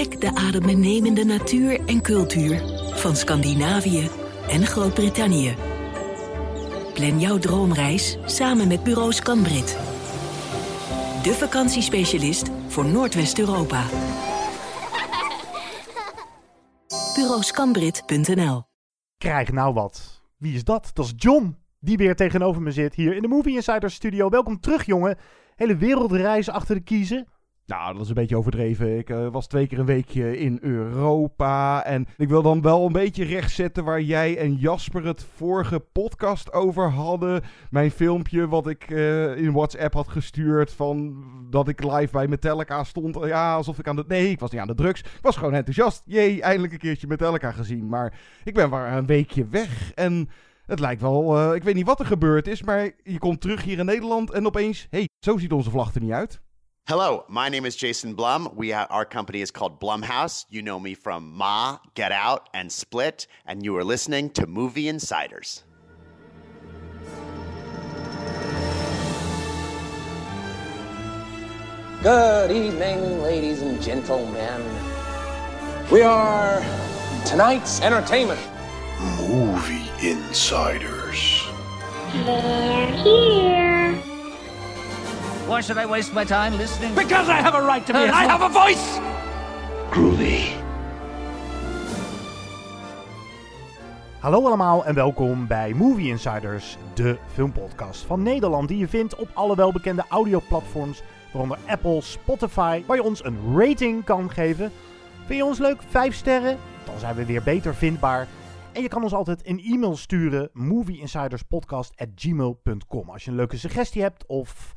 Ontdek de adembenemende natuur en cultuur van Scandinavië en Groot-Brittannië. Plan jouw droomreis samen met Bureau Scanbrit. De vakantiespecialist voor Noordwest-Europa. Bureauscanbrit.nl Krijg nou wat. Wie is dat? Dat is John, die weer tegenover me zit hier in de Movie Insider Studio. Welkom terug, jongen. Hele wereldreis achter de kiezen. Nou, dat is een beetje overdreven. Ik eh, was twee keer een weekje in Europa. En ik wil dan wel een beetje rechtzetten waar jij en Jasper het vorige podcast over hadden. Mijn filmpje wat ik eh, in WhatsApp had gestuurd van dat ik live bij Metallica stond. Ja, alsof ik aan de... Nee, ik was niet aan de drugs. Ik was gewoon enthousiast. Jee, eindelijk een keertje Metallica gezien. Maar ik ben maar een weekje weg en... Het lijkt wel, eh, ik weet niet wat er gebeurd is, maar je komt terug hier in Nederland en opeens, hé, hey, zo ziet onze vlag er niet uit. Hello, my name is Jason Blum. We ha- our company is called Blumhouse. You know me from Ma, Get Out, and Split, and you are listening to Movie Insiders. Good evening, ladies and gentlemen. We are tonight's entertainment. Movie Insiders. They're here. Why should I waste my time listening? Because I have a right to be. I have a voice. Groovy. Hallo allemaal en welkom bij Movie Insiders, de filmpodcast van Nederland die je vindt op alle welbekende audioplatforms, waaronder Apple, Spotify, waar je ons een rating kan geven. Vind je ons leuk? 5 sterren? Dan zijn we weer beter vindbaar. En je kan ons altijd een e-mail sturen, movieinsiderspodcast.gmail.com. Als je een leuke suggestie hebt of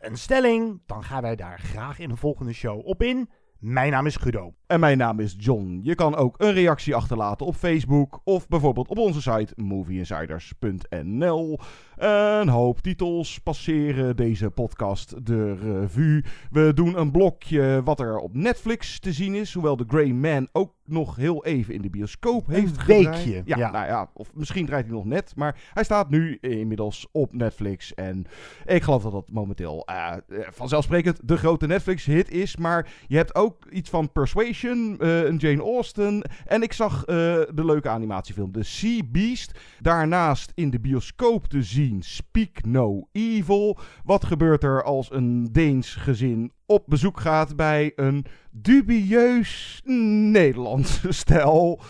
een stelling, dan gaan wij daar graag in een volgende show op in. Mijn naam is Guido. En mijn naam is John. Je kan ook een reactie achterlaten op Facebook of bijvoorbeeld op onze site movieinsiders.nl. Een hoop titels passeren deze podcast de revue. We doen een blokje wat er op Netflix te zien is, hoewel The Grey Man ook nog heel even in de bioscoop heeft gedraaid. weekje, Ja, ja. nou ja, of misschien draait hij nog net, maar hij staat nu inmiddels op Netflix. En ik geloof dat dat momenteel eh, vanzelfsprekend de grote Netflix-hit is. Maar je hebt ook iets van Persuasion, eh, een Jane Austen. En ik zag eh, de leuke animatiefilm The Sea Beast. Daarnaast in de bioscoop te zien Speak No Evil. Wat gebeurt er als een Deens gezin op bezoek gaat bij een dubieus Nederlandse stel?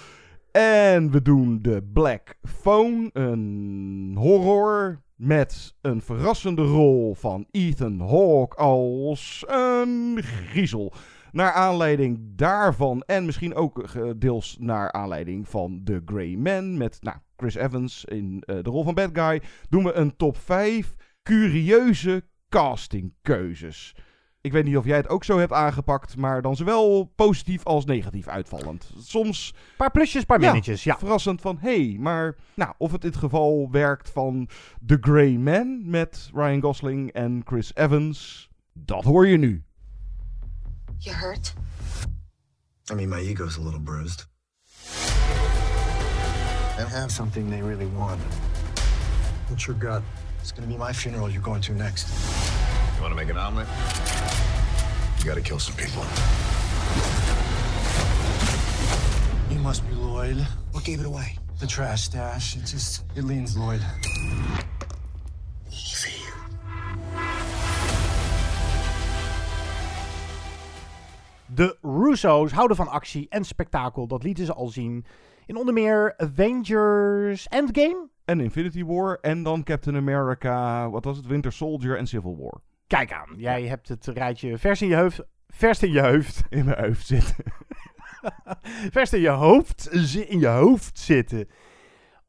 En we doen de Black Phone, een horror met een verrassende rol van Ethan Hawke als een griezel. Naar aanleiding daarvan en misschien ook eh, deels naar aanleiding van The Grey Man met nou, Chris Evans in eh, de rol van Bad Guy doen we een top 5 curieuze castingkeuzes. Ik weet niet of jij het ook zo hebt aangepakt, maar dan zowel positief als negatief uitvallend. Soms Paar plusjes, paar Ja. minnetjes. Ja. verrassend van, hé, hey, maar nou, of het in het geval werkt van The Grey Man met Ryan Gosling en Chris Evans, dat hoor je nu. You hurt? I mean, my ego's a little bruised. They have something they really want. What's your gut? It's gonna be my funeral you're going to next. You want to make an omelet? You got to kill some people. You must be Lloyd. What gave it away? The trash stash. It just, it leans Lloyd. Easy. De Russo's houden van actie en spektakel. Dat lieten ze al zien in onder meer Avengers Endgame. En Infinity War en dan Captain America, wat was het, Winter Soldier en Civil War. Kijk aan, jij hebt het rijtje vers in je hoofd. Vers in je hoofd. In mijn hoofd zitten. vers in je hoofd. In je hoofd zitten.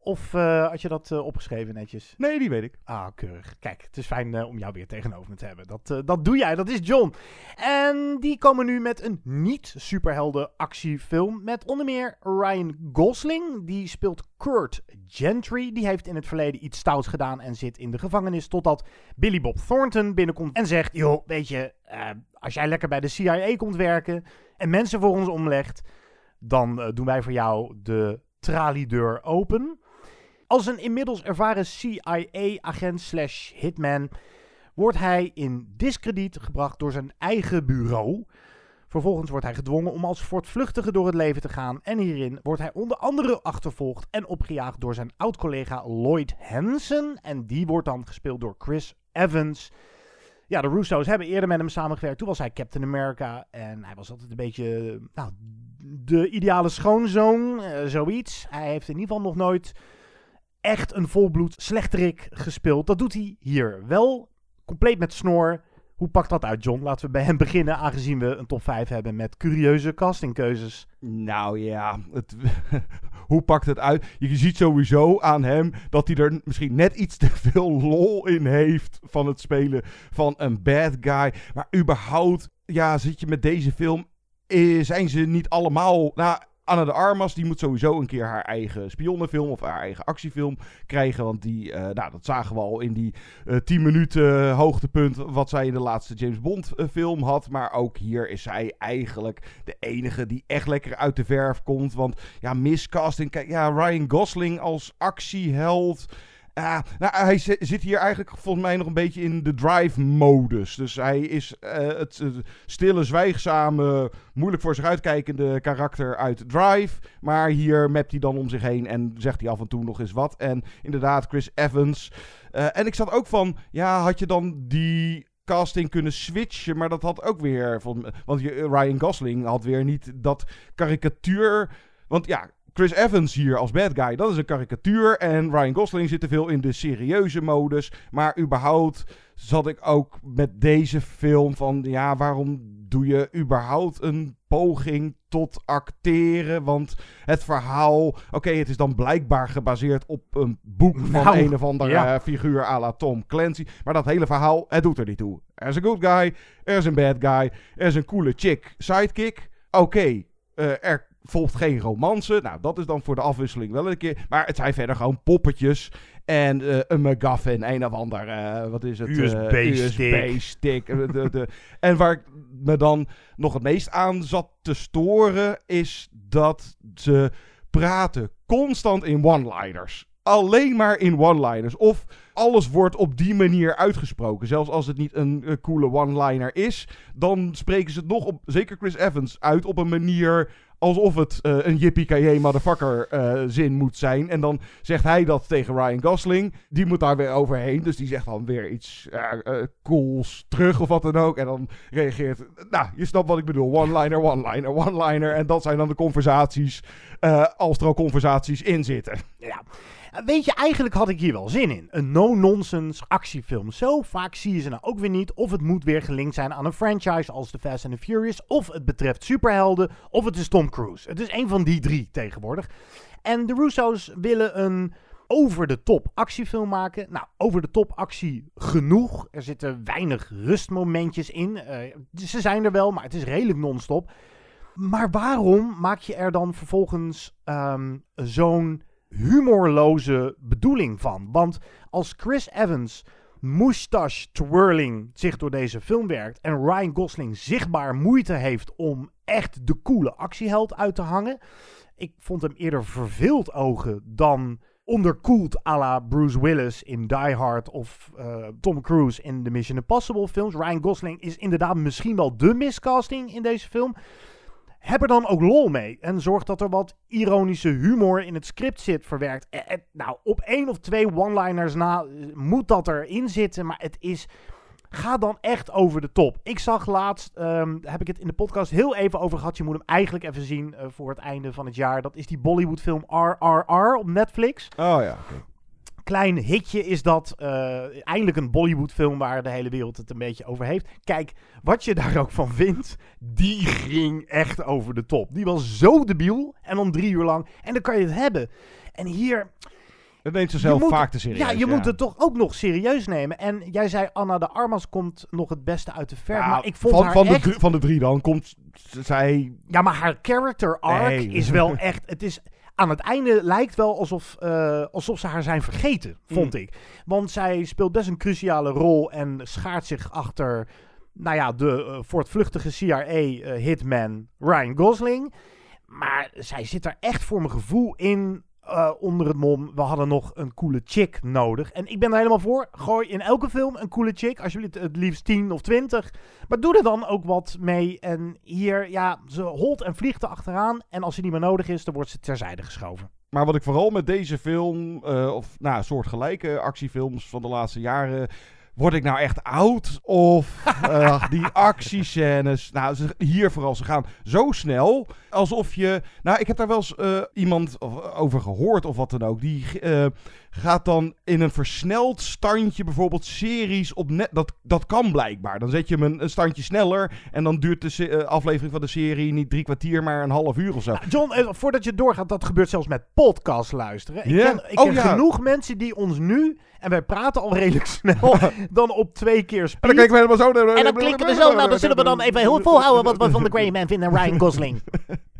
Of eh, had je dat eh, opgeschreven netjes? Nee, die weet ik. Ah, keurig. Kijk, het is fijn eh, om jou weer tegenover me te hebben. Dat, dat doe jij, dat is John. En die komen nu met een niet-superhelden actiefilm. Met onder meer Ryan Gosling. Die speelt Kurt Gentry. Die heeft in het verleden iets stouts gedaan en zit in de gevangenis. Totdat Billy Bob Thornton binnenkomt en zegt: Joh, weet je, als jij lekker bij de CIA komt werken en mensen voor ons omlegt. dan doen wij voor jou de traliedeur open. Als een inmiddels ervaren CIA-agent slash hitman wordt hij in diskrediet gebracht door zijn eigen bureau. Vervolgens wordt hij gedwongen om als voortvluchtige door het leven te gaan. En hierin wordt hij onder andere achtervolgd en opgejaagd door zijn oud-collega Lloyd Hansen. En die wordt dan gespeeld door Chris Evans. Ja, de Russo's hebben eerder met hem samengewerkt. Toen was hij Captain America. En hij was altijd een beetje nou, de ideale schoonzoon, eh, zoiets. Hij heeft in ieder geval nog nooit echt een volbloed slechterik gespeeld. Dat doet hij hier wel. Compleet met snor. Hoe pakt dat uit, John? Laten we bij hem beginnen, aangezien we een top 5 hebben met curieuze castingkeuzes. Nou ja, het, hoe pakt het uit? Je ziet sowieso aan hem dat hij er misschien net iets te veel lol in heeft van het spelen van een bad guy. Maar überhaupt, ja, zit je met deze film, eh, zijn ze niet allemaal... Nou, Anna de Armas, die moet sowieso een keer haar eigen spionnenfilm of haar eigen actiefilm krijgen. Want die, uh, nou, dat zagen we al in die uh, 10 minuten hoogtepunt wat zij in de laatste James Bond film had. Maar ook hier is zij eigenlijk de enige die echt lekker uit de verf komt. Want ja, miscasting, kijk, ja, Ryan Gosling als actieheld... Uh, nou, hij zit hier eigenlijk volgens mij nog een beetje in de drive-modus. Dus hij is uh, het stille, zwijgzame, moeilijk voor zich uitkijkende karakter uit Drive. Maar hier mapt hij dan om zich heen en zegt hij af en toe nog eens wat. En inderdaad, Chris Evans. en ik zat ook van, ja, had je dan die casting kunnen switchen. Maar dat had ook weer. Want Ryan Gosling had weer niet dat karikatuur. Want ja, Chris Evans hier als bad guy, dat is een karikatuur. En Ryan Gosling zit te veel in de serieuze modus. Maar überhaupt zat ik ook met deze film van... Ja, waarom doe je überhaupt een poging tot acteren? Want het verhaal... Oké, het is dan blijkbaar gebaseerd op een boek van Nou, een of andere ja. eh, figuur à la Tom Clancy. Maar dat hele verhaal, het doet er niet toe. Er is een good guy, er is een bad guy, er is een coole chick sidekick. Oké, eh, er volgt geen romance. Nou, dat is dan voor de afwisseling wel een keer. Maar het zijn verder gewoon poppetjes. En eh, een McGuffin, een of ander, eh, wat is het? USB-stick. USB-stick. Eh, de, de. En waar ik me dan nog het meest aan zat te storen, is dat ze praten constant in one-liners. Alleen maar in one-liners. Of alles wordt op die manier uitgesproken. Zelfs als het niet een, eh, coole one-liner is, dan spreken ze het nog op, zeker Chris Evans, uit op een manier alsof het eh, een yippie motherfucker eh, zin moet zijn. En dan zegt hij dat tegen Ryan Gosling. Die moet daar weer overheen. Dus die zegt dan weer iets eh, cools terug of wat dan ook. En dan reageert... Nou, je snapt wat ik bedoel. One-liner, one-liner, one-liner. En dat zijn dan de conversaties. als er al conversaties in zitten. Ja. Weet je, eigenlijk had ik hier wel zin in. Een no-nonsense actiefilm. Zo vaak zie je ze nou ook weer niet. Of het moet weer gelinkt zijn aan een franchise als The Fast and the Furious. Of het betreft superhelden. Of het is Tom Cruise. Het is een van die drie tegenwoordig. En de Russo's willen een over-de-top actiefilm maken. Nou, over-de-top actie genoeg. Er zitten weinig rustmomentjes in. Eh, ze zijn er wel, maar het is redelijk non-stop. Maar waarom maak je er dan vervolgens ehm, zo'n humorloze bedoeling van? Want als Chris Evans moustache twirling zich door deze film werkt en Ryan Gosling zichtbaar moeite heeft om echt de coole actieheld uit te hangen. Ik vond hem eerder verveeld ogen dan onderkoeld à la Bruce Willis in Die Hard of eh, Tom Cruise in de Mission Impossible films. Ryan Gosling is inderdaad misschien wel de miscasting in deze film. Heb er dan ook lol mee en zorg dat er wat ironische humor in het script zit verwerkt. Eh, eh, nou, op één of twee one-liners na eh, moet dat erin zitten, maar het is... Ga dan echt over de top. Ik zag laatst, ehm, heb ik het in de podcast heel even over gehad. Je moet hem eigenlijk even zien voor het einde van het jaar. Dat is die Bollywood film RRR op Netflix. Oh ja. Klein hitje is dat. eh, eindelijk een Bollywood film waar de hele wereld het een beetje over heeft. Kijk, wat je daar ook van vindt, die ging echt over de top. Die was zo debiel en dan drie uur lang. En dan kan je het hebben. En hier... Het neemt zichzelf moet- vaak te serieus. Ja, je moet het toch ook nog serieus nemen. En jij zei Anna de Armas komt nog het beste uit de verf. Ja, maar ik vond van, haar van, echt... de drie, van de drie dan komt zij... Ja, maar haar character arc Nee. is wel echt... Het is, aan het einde lijkt wel alsof, eh, alsof ze haar zijn vergeten, vond Mm. ik. Want zij speelt best een cruciale rol en schaart zich achter... Nou ja, de eh, voortvluchtige CIA-hitman Ryan Gosling. Maar zij zit er echt voor mijn gevoel in eh, onder het mom, we hadden nog een coole chick nodig. En ik ben er helemaal voor. Gooi in elke film een coole chick. Alsjeblieft, het liefst 10 of 20. Maar doe er dan ook wat mee. En hier, ja, ze holt en vliegt er achteraan. En als ze niet meer nodig is, dan wordt ze terzijde geschoven. Maar wat ik vooral met deze film, uh, of nou, soortgelijke actiefilms van de laatste jaren word ik nou echt oud? Of uh, die actiescènes. Nou, hier vooral, ze gaan zo snel. Alsof je. Nou, ik heb daar wel eens uh, iemand over gehoord of wat dan ook. Die uh, gaat dan in een versneld standje bijvoorbeeld series op net. Dat, dat kan blijkbaar. Dan zet je hem een, een standje sneller. En dan duurt de uh, aflevering van de serie niet drie kwartier, maar een half uur of zo. John, uh, voordat je doorgaat, dat gebeurt zelfs met podcast luisteren. Ik yeah? ken, ik oh, ken ja. genoeg mensen die ons nu. En wij praten al redelijk snel. dan op twee keer speed. En dan kijken we helemaal zo. En dan klikken we zo. Nou, dan zullen we dan even heel volhouden wat we van de Grey Man vinden. Ryan Gosling.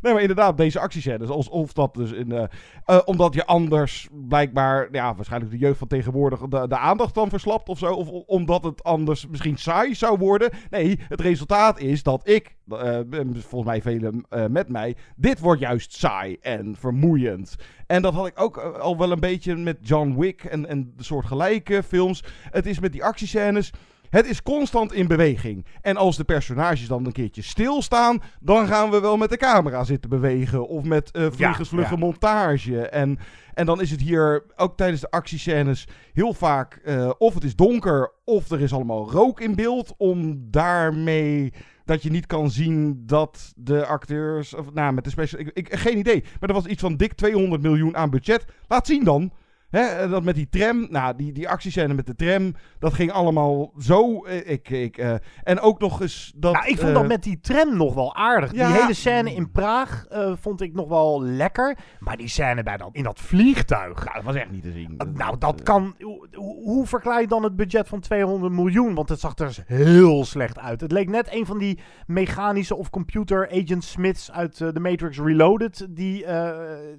Nee, maar inderdaad, deze actiescènes. Alsof dat dus in. Uh, uh, omdat je anders blijkbaar. Ja, waarschijnlijk de jeugd van tegenwoordig. De, aandacht dan verslapt of zo. Of omdat het anders misschien saai zou worden. Nee, het resultaat is dat ik. Uh, volgens mij velen met mij. Dit wordt juist saai en vermoeiend. En dat had ik ook al wel een beetje met John Wick en, en de soort gelijke films. Het is met die actiescènes. Het is constant in beweging. En als de personages dan een keertje stilstaan, dan gaan we wel met de camera zitten bewegen. Of met uh, vliegensvlugge ja, ja. montage. En, en dan is het hier ook tijdens de actiescènes heel vaak uh, of het is donker of er is allemaal rook in beeld. Om daarmee dat je niet kan zien dat de acteurs. Of, nou, met de special. Ik, ik, geen idee. Maar er was iets van dik 200 miljoen aan budget. Laat zien dan. Hè, dat met die tram, nou, die, die actiescène met de tram, dat ging allemaal zo. eh, Ik, ik, uh, en ook nog eens dat... Ik vond uh, dat met die tram nog wel aardig. Ja. Die hele scène in Praag uh, vond ik nog wel lekker. Maar die scène bij dat, in dat vliegtuig... Nou, dat was echt niet te zien. nou, dat kan... Hoe, hoe verklaar je dan het budget van 200 miljoen? Want het zag er dus heel slecht uit. Het leek net een van die mechanische of computer agent Smiths uit The Matrix Reloaded. Die,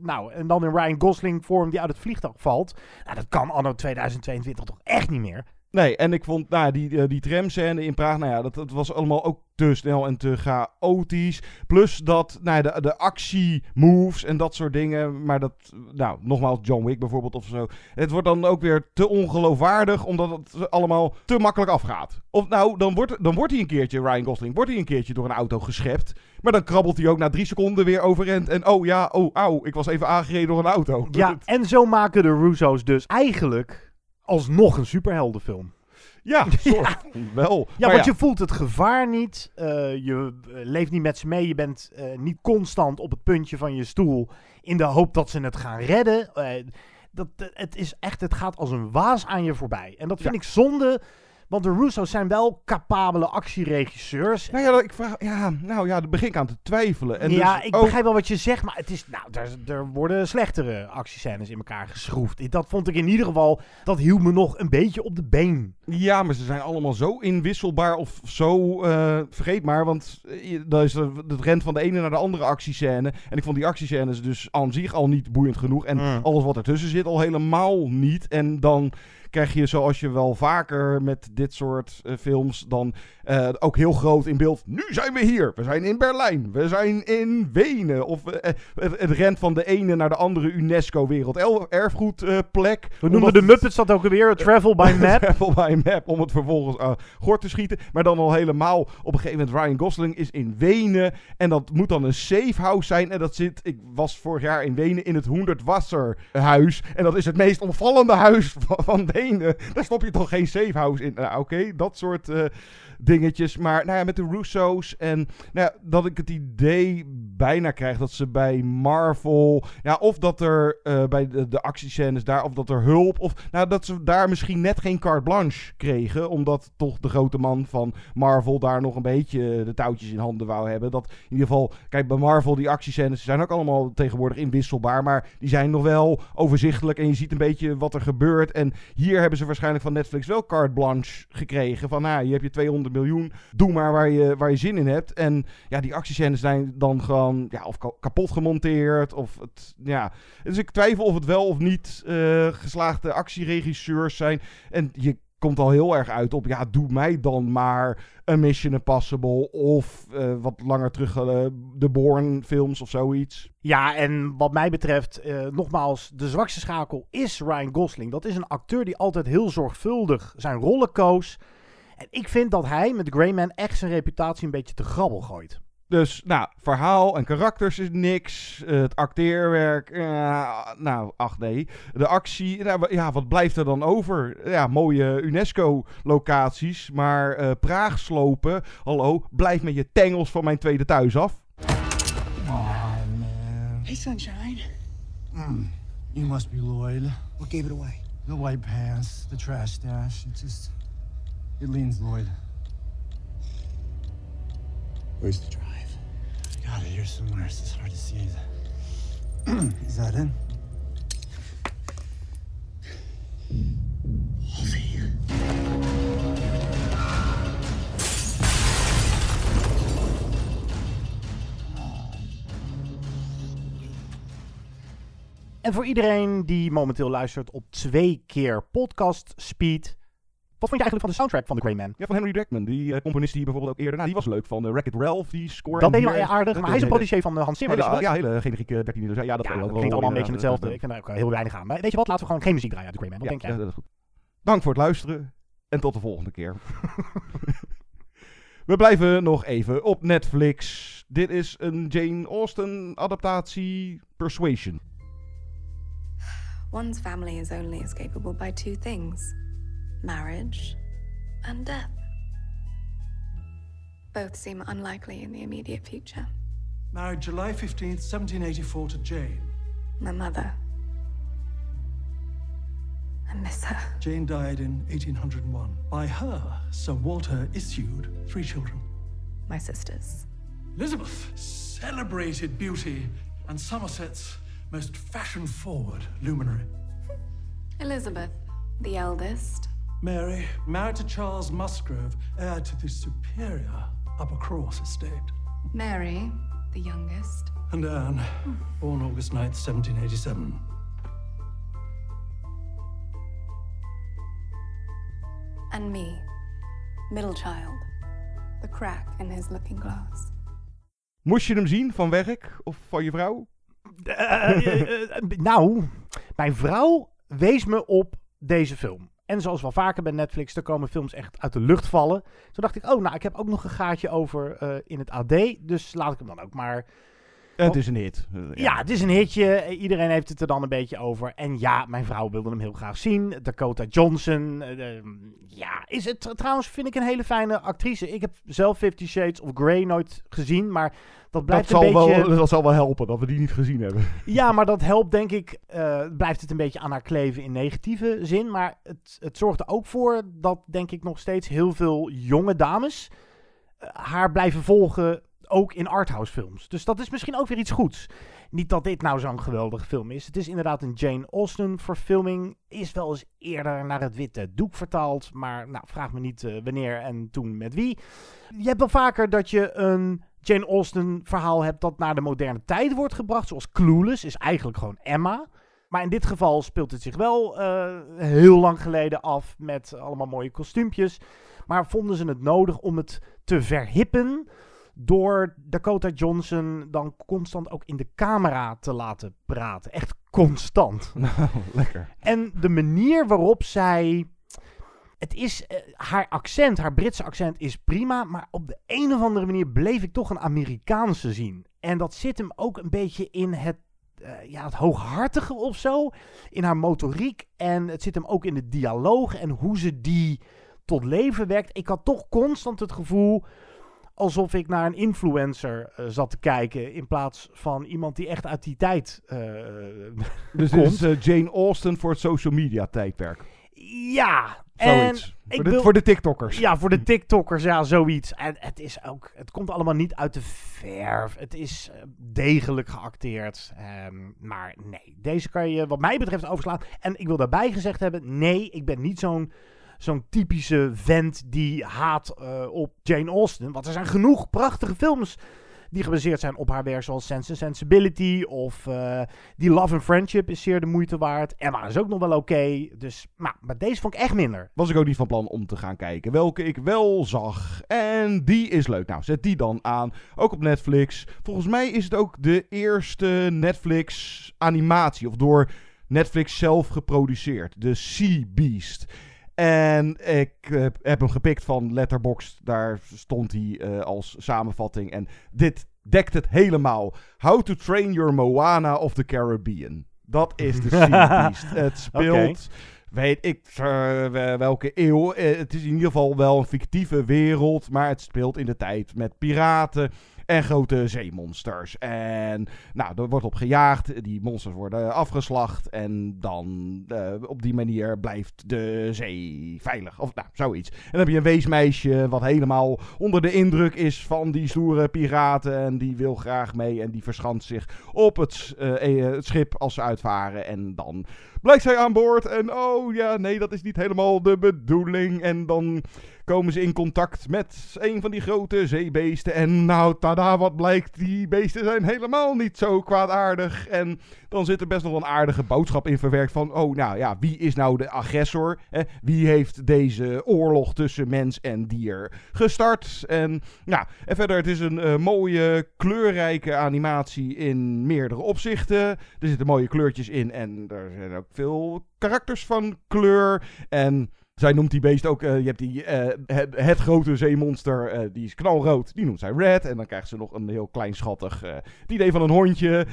nou, en dan in Ryan Gosling vorm die uit het vliegtuig valt. Nou, dat kan anno 2022 toch echt niet meer? Nee, en ik vond nou, die, die tramscène in Praag, nou ja, dat, dat was allemaal ook te snel en te chaotisch. Plus dat, nou, de, de actie-moves en dat soort dingen. Maar dat, nou, nogmaals, John Wick bijvoorbeeld of zo. Het wordt dan ook weer te ongeloofwaardig, omdat het allemaal te makkelijk afgaat. Of nou, dan wordt, dan wordt hij een keertje, Ryan Gosling, wordt hij een keertje door een auto geschept. Maar dan krabbelt hij ook na drie seconden weer overend. En oh ja, oh, auw, ik was even aangereden door een auto. Ja, en zo maken de Russo's dus eigenlijk alsnog een superheldenfilm. Ja, soort ja. wel. Ja, maar want ja. je voelt het gevaar niet. Uh, je leeft niet met ze mee. Je bent uh, niet constant op het puntje van je stoel in de hoop dat ze het gaan redden. Uh, dat, het, is echt, het gaat als een waas aan je voorbij. En dat vind ja. ik zonde. Want de Russo's zijn wel capabele actieregisseurs. Nou ja, ik vraag, ja, nou ja, daar begin ik aan te twijfelen. En ja, dus ik ook... begrijp wel wat je zegt, maar het is, nou, er, er worden slechtere actiescènes in elkaar geschroefd. Dat vond ik in ieder geval, dat hield me nog een beetje op de been. Ja, maar ze zijn allemaal zo inwisselbaar of zo, uh, vergeet maar, want dat is het rent van de ene naar de andere actiescène. En ik vond die actiescènes dus aan zich al niet boeiend genoeg. En mm. alles wat ertussen zit al helemaal niet. En dan krijg je zoals je wel vaker met dit soort uh, films dan uh, ook heel groot in beeld. Nu zijn we hier. We zijn in Berlijn. We zijn in Wenen. Of uh, het, het, rent van de ene naar de andere UNESCO werelderfgoedplek. we noemen de Muppets dat ook weer. Travel by Map. travel by Map. Om het vervolgens gort te schieten. Maar dan al helemaal op een gegeven moment Ryan Gosling is in Wenen. En dat moet dan een safe house zijn. En dat zit, ik was vorig jaar in Wenen in het Hoendertwasser huis. En dat is het meest opvallende huis van, van Daar stop je toch geen safe house in. Nou, Oké, dat soort uh, dingetjes. Maar nou ja, met de Russo's en nou ja, dat ik het idee bijna krijg dat ze bij Marvel... Ja, of dat er uh, bij de, de actiescènes daar, of dat er hulp... Of nou, dat ze daar misschien net geen carte blanche kregen. Omdat toch de grote man van Marvel daar nog een beetje de touwtjes in handen wou hebben. Dat in ieder geval... Kijk, bij Marvel die actiescènes zijn ook allemaal tegenwoordig inwisselbaar. Maar die zijn nog wel overzichtelijk en je ziet een beetje wat er gebeurt. En hier hebben ze waarschijnlijk van Netflix wel carte blanche gekregen. Van, nou, hier heb je 200 miljoen. Doe maar waar je, waar je zin in hebt. En ja, die actiescènes zijn dan gewoon ja, of kapot gemonteerd. Of het, ja. Dus ik twijfel of het wel of niet uh, geslaagde actieregisseurs zijn. En je komt al heel erg uit op, ja, doe mij dan maar een Mission Impossible of eh, wat langer terug eh, de Bourne films of zoiets. Ja, en wat mij betreft, eh, nogmaals, de zwakste schakel is Ryan Gosling. Dat is een acteur die altijd heel zorgvuldig zijn rollen koos. En ik vind dat hij met Greyman echt zijn reputatie een beetje te grabbel gooit. Dus, nou, verhaal en karakters is niks. Het acteerwerk, eh, nou, ach nee. De actie, nou, ja, wat blijft er dan over? Ja, mooie UNESCO-locaties, maar eh Praag slopen, hallo, blijf met je tengels van mijn tweede thuis af. Hey, sunshine. Mm, you must be Lloyd. What gave it away? The white pants, the trash stash. It just. It leans Lloyd. Where's the drive? Got it here somewhere. It's just hard to see. Is that it? En voor iedereen die momenteel luistert op twee keer podcast speed. Wat vond je eigenlijk van de soundtrack van The Greyman? Ja, van Henry Jackman, die eh, componist die bijvoorbeeld ook eerder, nou, die was leuk van de Wreck-It Ralph, die score. Dat deed hier- aardig, maar hij is een protégé van eh, Hans Zimmer. hele- dus ja, hele generieke 13 dus ja, dat Ja, wel- dat wel- klinkt allemaal een beetje hetzelfde. Ik vind er ook heel weinig aan. Maar weet je wat, laten we gewoon geen muziek draaien uit The Greyman. Wat Ja, denk jij? ja, dat is goed. Dank voor het luisteren en tot de volgende keer. We blijven nog even op Netflix. Dit is een Jane Austen adaptatie Persuasion. One's family is only escapable by two things marriage and death. Both seem unlikely in the immediate future. Married July 15th, 1784 to Jane. My mother. I miss her. Jane died in 1801. By her, Sir Walter issued three children. My sisters. Elizabeth, celebrated beauty and Somerset's most fashion forward luminary. Elizabeth, the eldest. Mary, married to Charles Musgrove, heir to the superior Upper Cross estate. Mary, the youngest. And Anne, born August 9th, 1787. And me, middle child. The crack in his looking glass. Moest je hem zien van werk of van je vrouw? Eh, eh, eh, nou, mijn vrouw wees me op deze film. En zoals wel vaker bij Netflix, er komen films echt uit de lucht vallen. Toen dacht ik, oh, nou, ik heb ook nog een gaatje over eh, in het AD. Dus laat ik hem dan ook maar. Het is een hit. Ja, het is een hitje. Iedereen heeft het er dan een beetje over. En ja, mijn vrouw wilde hem heel graag zien. Dakota Johnson. eh, eh, ja, is het tr- trouwens, vind ik een hele fijne actrice. Ik heb zelf Fifty Shades of Grey nooit gezien. Maar dat Dat blijft zal, een beetje... wel, dat zal wel helpen dat we die niet gezien hebben. Ja, maar dat helpt denk ik, eh, blijft het een beetje aan haar kleven in negatieve zin. Maar het, het zorgt er ook voor dat denk ik nog steeds heel veel jonge dames eh, haar blijven volgen, ook in arthouse films. Dus dat is misschien ook weer iets goeds. Niet dat dit nou zo'n geweldige film is. Het is inderdaad een Jane Austen verfilming. Is wel eens eerder naar het witte doek vertaald. Maar nou, vraag me niet eh, wanneer en toen met wie. Je hebt wel vaker dat je een Jane Austen verhaal hebt dat naar de moderne tijd wordt gebracht. Zoals Clueless is eigenlijk gewoon Emma. Maar in dit geval speelt het zich wel eh, heel lang geleden af met allemaal mooie kostuumpjes. Maar vonden ze het nodig om het te verhippen door Dakota Johnson dan constant ook in de camera te laten praten. Echt constant. Nou, lekker. En de manier waarop zij. Het is. eh, haar accent, haar Britse accent is prima. Maar op de een of andere manier bleef ik toch een Amerikaanse zien. En dat zit hem ook een beetje in het. eh, ja, het hooghartige of zo. In haar motoriek. En het zit hem ook in de dialoog. En hoe ze die tot leven wekt. Ik had toch constant het gevoel alsof ik naar een influencer eh, zat te kijken. In plaats van iemand die echt uit die tijd eh Dus komt. is Jane Austen voor het social media tijdperk. Ja, en Zoiets. ik Voor de, wil- voor de TikTokkers. Ja, voor de TikTokkers, ja, zoiets. En het is ook, het komt allemaal niet uit de verf. Het is degelijk geacteerd. Ehm, maar nee, deze kan je wat mij betreft overslaan. En ik wil daarbij gezegd hebben, nee, ik ben niet zo'n zo'n typische vent die haat eh, op Jane Austen. Want er zijn genoeg prachtige films die gebaseerd zijn op haar werk zoals Sense and Sensibility of eh, die Love and Friendship is zeer de moeite waard. Emma is ook nog wel oké. Dus, maar, maar deze vond ik echt minder. Was ik ook niet van plan om te gaan kijken. Welke ik wel zag. En die is leuk. Nou, zet die dan aan. Ook op Netflix. Volgens mij is het ook de eerste Netflix animatie. Of door Netflix zelf geproduceerd. De Sea Beast. En ik eh, heb hem gepikt van Letterboxd. Daar stond hij eh, als samenvatting. En dit dekt het helemaal. How to Train Your Moana of the Caribbean. Dat is de Sea Beast. het speelt... Weet ik uh, welke eeuw. het is in ieder geval wel een fictieve wereld. Maar het speelt in de tijd met piraten en grote zeemonsters. En nou, er wordt op gejaagd. Die monsters worden afgeslacht. En dan uh, op die manier blijft de zee veilig. Of nou, zoiets. En dan heb je een weesmeisje wat helemaal onder de indruk is van die stoere piraten. En die wil graag mee. En die verschanst zich op het, uh, het schip als ze uitvaren. En dan blijkt zij aan boord. En oh ja, nee, dat is niet helemaal de bedoeling. En dan komen ze in contact met een van die grote zeebeesten. En nou, tada, wat blijkt, die beesten zijn helemaal niet zo kwaadaardig. En dan zit er best nog een aardige boodschap in verwerkt van... oh, nou ja, wie is nou de agressor? Wie heeft deze oorlog tussen mens en dier gestart? En, nou, en verder, het is een uh, mooie, kleurrijke animatie in meerdere opzichten. Er zitten mooie kleurtjes in en er zijn ook veel karakters van kleur. En zij noemt die beest ook, uh, je hebt die, uh, het, grote zeemonster, uh, die is knalrood, die noemt zij Red. En dan krijgt ze nog een heel klein schattig, het idee van een hondje,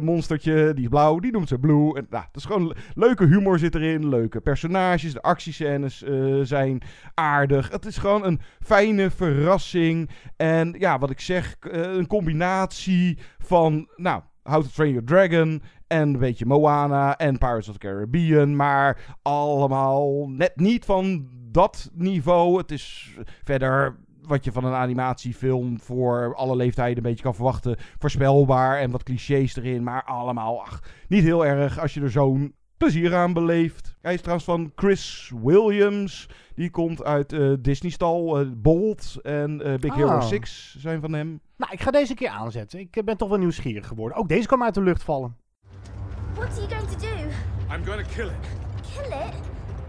monstertje, die is blauw, die noemt ze Blue. En, nou, het is gewoon leuke humor zit erin, leuke personages, de actiescènes zijn aardig. Het is gewoon een fijne verrassing. En ja, wat ik zeg, een combinatie van, nou, How to Train Your Dragon en een beetje Moana en Pirates of the Caribbean. Maar allemaal net niet van dat niveau. Het is verder wat je van een animatiefilm voor alle leeftijden een beetje kan verwachten. Voorspelbaar en wat clichés erin. Maar allemaal ach, niet heel erg als je er zo'n plezier aan beleeft. Hij is trouwens van Chris Williams. Die komt uit uh, Disney-stal. Uh, Bolt en uh, Big Hero 6 zijn van hem. Nou, ik ga deze keer aanzetten. Ik ben toch wel nieuwsgierig geworden. Ook deze kwam uit de lucht vallen. What are you going to do? I'm going to kill it. Kill it?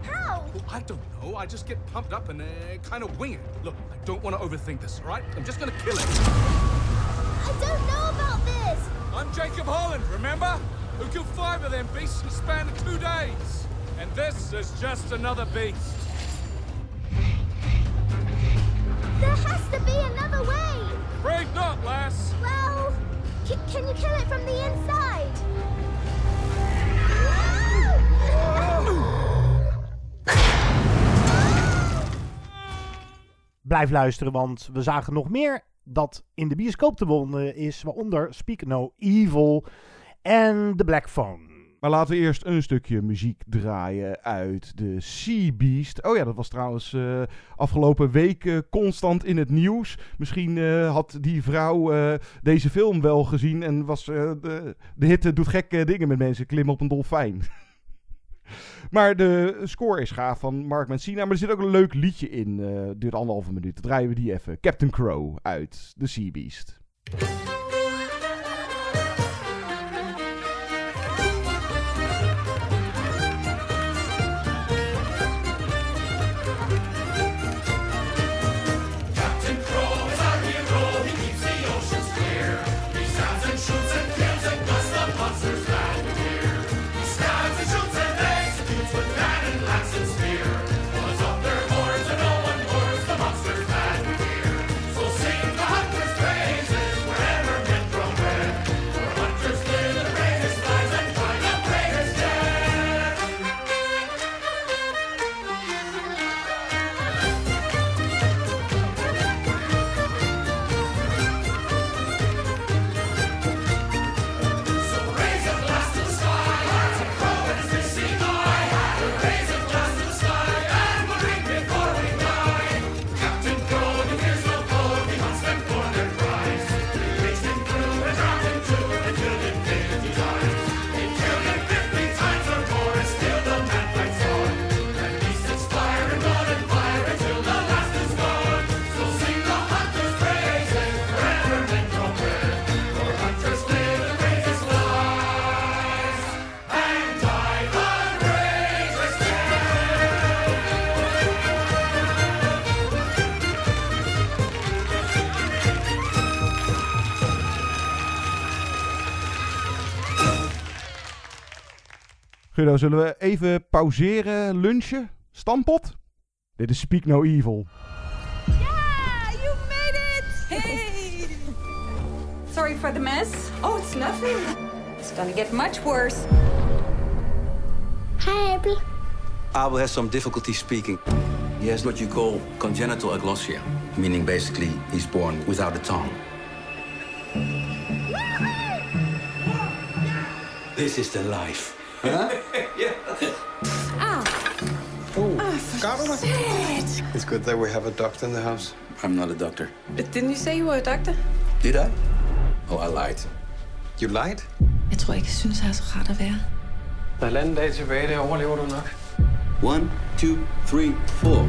How? I don't know. I just get pumped up and uh, kind of wing it. Look, I don't want to overthink this, all right? I'm just going to kill it. I don't know about this. I'm Jacob Holland, remember? Who killed five of them beasts in the span of two days. And this is just another beast. There has to be another way. Afraid not, lass. Well, can you kill it from the inside? Blijf luisteren, want we zagen nog meer dat in de bioscoop te wonen is, waaronder Speak No Evil en The Black Phone. Maar laten we eerst een stukje muziek draaien uit de Sea Beast. Oh ja, dat was trouwens uh, afgelopen week constant in het nieuws. Misschien uh, had die vrouw deze film wel gezien en was de, de hitte doet gekke dingen met mensen. Klimmen op een dolfijn. Maar de score is gaaf van Mark Mancina. Maar er zit ook een leuk liedje in. Uh, duurt anderhalve minuut. Draaien we die even. Captain Crow uit The Sea Beast. Guido, zullen we even pauzeren, lunchen? Stampot? Dit is Speak No Evil. Yeah, you made it! Hey! Sorry for the mess. Oh, it's nothing. It's gonna get much worse. Hi, Abel. Abel has some difficulty speaking. He has what you call congenital aglossia, meaning basically he's born without a tongue. This is the life. Huh? Ah. Oh, Shit. It's good that we have a doctor in the house. I'm not a doctor. But didn't you say you were a doctor? Did I? Oh, I lied. You lied? Jeg tror ikke, jeg synes, jeg er så ret at være. Halvanden dag tilbage, det overlever du nok. One, two, three, four.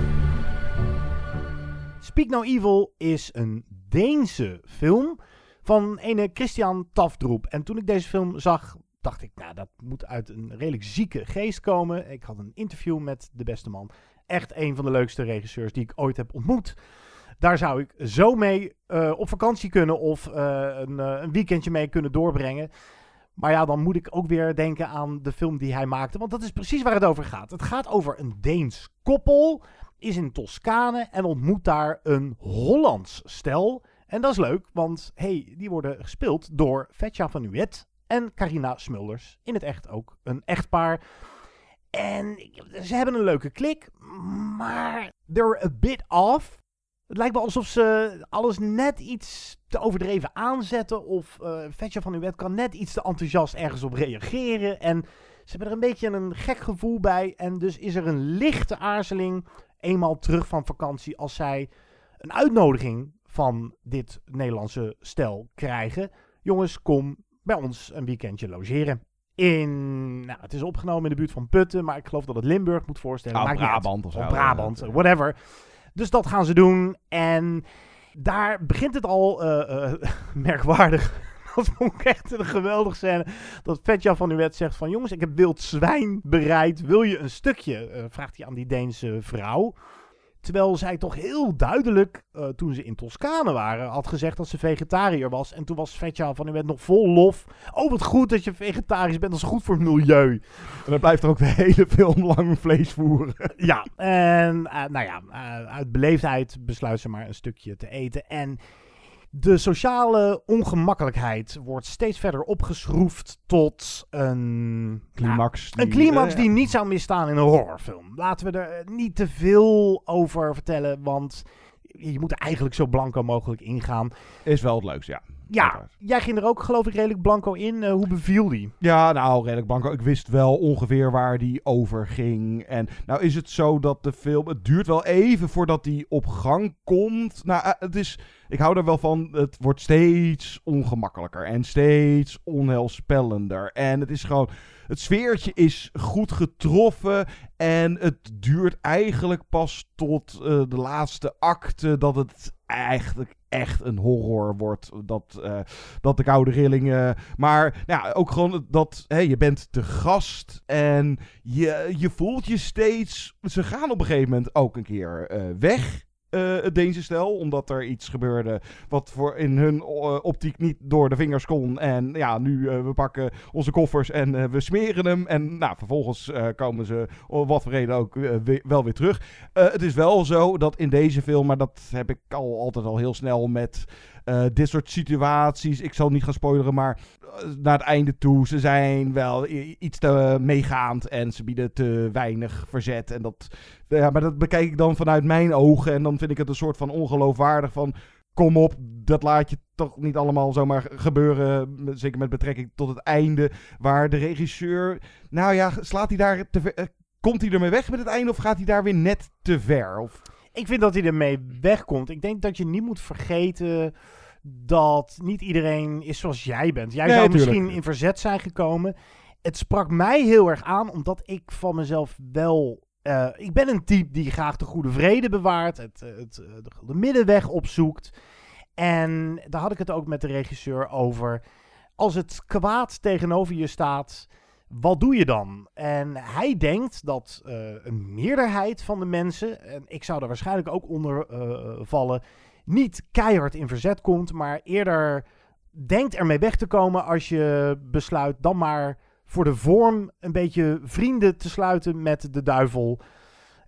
Speak No Evil is een Deense film van ene Christian Tafdroep. En toen ik deze film zag, dacht ik, nou, dat moet uit een redelijk zieke geest komen. Ik had een interview met de beste man. Echt een van de leukste regisseurs die ik ooit heb ontmoet. Daar zou ik zo mee eh, op vakantie kunnen of eh, een, eh, een weekendje mee kunnen doorbrengen. Maar ja, dan moet ik ook weer denken aan de film die hij maakte. Want dat is precies waar het over gaat. Het gaat over een Deens koppel. Is in Toscane en ontmoet daar een Hollands stel. En dat is leuk, want hey, die worden gespeeld door Vetja van Nuet en Carina Smulders. In het echt ook een echtpaar. En ze hebben een leuke klik, maar they're a bit off. Het lijkt wel alsof ze alles net iets te overdreven aanzetten. Of uh, Vetja van Nuet kan net iets te enthousiast ergens op reageren. En ze hebben er een beetje een gek gevoel bij. En dus is er een lichte aarzeling eenmaal terug van vakantie als zij een uitnodiging van dit Nederlandse stel krijgen. Jongens, kom bij ons een weekendje logeren. In, nou, het is opgenomen in de buurt van Putten, maar ik geloof dat het Limburg moet voorstellen. Oh, Maakt uit. Brabant of zo. Of Brabant, whatever. Dus dat gaan ze doen. En daar begint het al uh, uh, merkwaardig. Dat vond ik echt een geweldig scène. Dat Vetja van Nuet zegt van... Jongens, ik heb wild zwijn bereid. Wil je een stukje? Uh, vraagt hij aan die Deense vrouw. Terwijl zij toch heel duidelijk, uh, toen ze in Toscane waren, had gezegd dat ze vegetariër was. En toen was Vetja van Nuet nog vol lof. Oh, wat goed dat je vegetarisch bent. Dat is goed voor het milieu. En dan blijft er ook de hele film lang vlees voeren. ja, en uh, nou ja, uh, uit beleefdheid besluit ze maar een stukje te eten. En de sociale ongemakkelijkheid wordt steeds verder opgeschroefd tot een climax. Nou, een climax die niet zou misstaan in een horrorfilm. Laten we er niet te veel over vertellen, want je moet er eigenlijk zo blanco mogelijk ingaan. Is wel het leukste, ja. Ja, jij ging er ook geloof ik redelijk blanco in. Uh, hoe beviel die? Ja, nou, redelijk blanco. Ik wist wel ongeveer waar die over ging. En nou is het zo dat de film... Het duurt wel even voordat die op gang komt. Nou, uh, het is... Ik hou er wel van. Het wordt steeds ongemakkelijker en steeds onheilspellender. En het is gewoon... Het sfeertje is goed getroffen. En het duurt eigenlijk pas tot uh, de laatste acte dat het eigenlijk echt een horror wordt. Dat, uh, dat de koude rillingen. Maar nou ja, ook gewoon dat je bent te gast. En je, je voelt je steeds. Ze gaan op een gegeven moment ook een keer uh, weg. Uh, het Deense stel, omdat er iets gebeurde wat voor in hun uh, optiek niet door de vingers kon. En ja, nu uh, we pakken onze koffers en we smeren hem. En nou, vervolgens komen ze, om wat voor reden ook, we wel weer terug. het is wel zo dat in deze film, maar dat heb ik al altijd al heel snel met uh, dit soort situaties. Ik zal niet gaan spoileren, maar uh, naar het einde toe. Ze zijn wel iets te meegaand en ze bieden te weinig verzet. En dat, ja, maar dat bekijk ik dan vanuit mijn ogen. En dan vind ik het een soort van ongeloofwaardig van... Kom op, dat laat je toch niet allemaal zomaar gebeuren. Zeker met betrekking tot het einde. Waar de regisseur... Nou ja, slaat hij daar te ver, Komt hij ermee weg met het einde of gaat hij daar weer net te ver? Of... Ik vind dat hij ermee wegkomt. Ik denk dat je niet moet vergeten dat niet iedereen is zoals jij bent. Jij Nee, zou tuurlijk. misschien in verzet zijn gekomen. Het sprak mij heel erg aan, omdat ik van mezelf wel... eh, ik ben een type die graag de goede vrede bewaart, het, eh, het, eh, de, de middenweg opzoekt. En daar had ik het ook met de regisseur over. Als het kwaad tegenover je staat, wat doe je dan? En hij denkt dat eh, een meerderheid van de mensen, en ik zou er waarschijnlijk ook onder eh, vallen, niet keihard in verzet komt, maar eerder denkt ermee weg te komen als je besluit dan maar voor de vorm een beetje vrienden te sluiten met de duivel.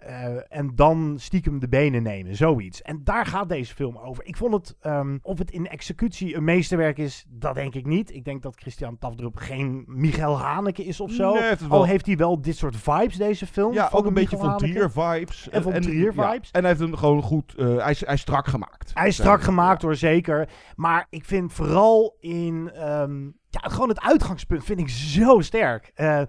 Uh, en dan stiekem de benen nemen, zoiets. En daar gaat deze film over. Ik vond het, um, of het in executie een meesterwerk is, dat denk ik niet. Ik denk dat Christian Tafdrup geen Michael Haneke is of zo. Nee, het Al wel- heeft hij wel dit soort vibes, deze film. Ja, ook een beetje van. Trier vibes. En van Trier ja, vibes. en hij heeft hem gewoon goed, eh, hij, is, hij is strak gemaakt. Hij is strak gemaakt hoor, zeker. Maar ik vind vooral in... ehm, ja, gewoon het uitgangspunt vind ik zo sterk. Eh,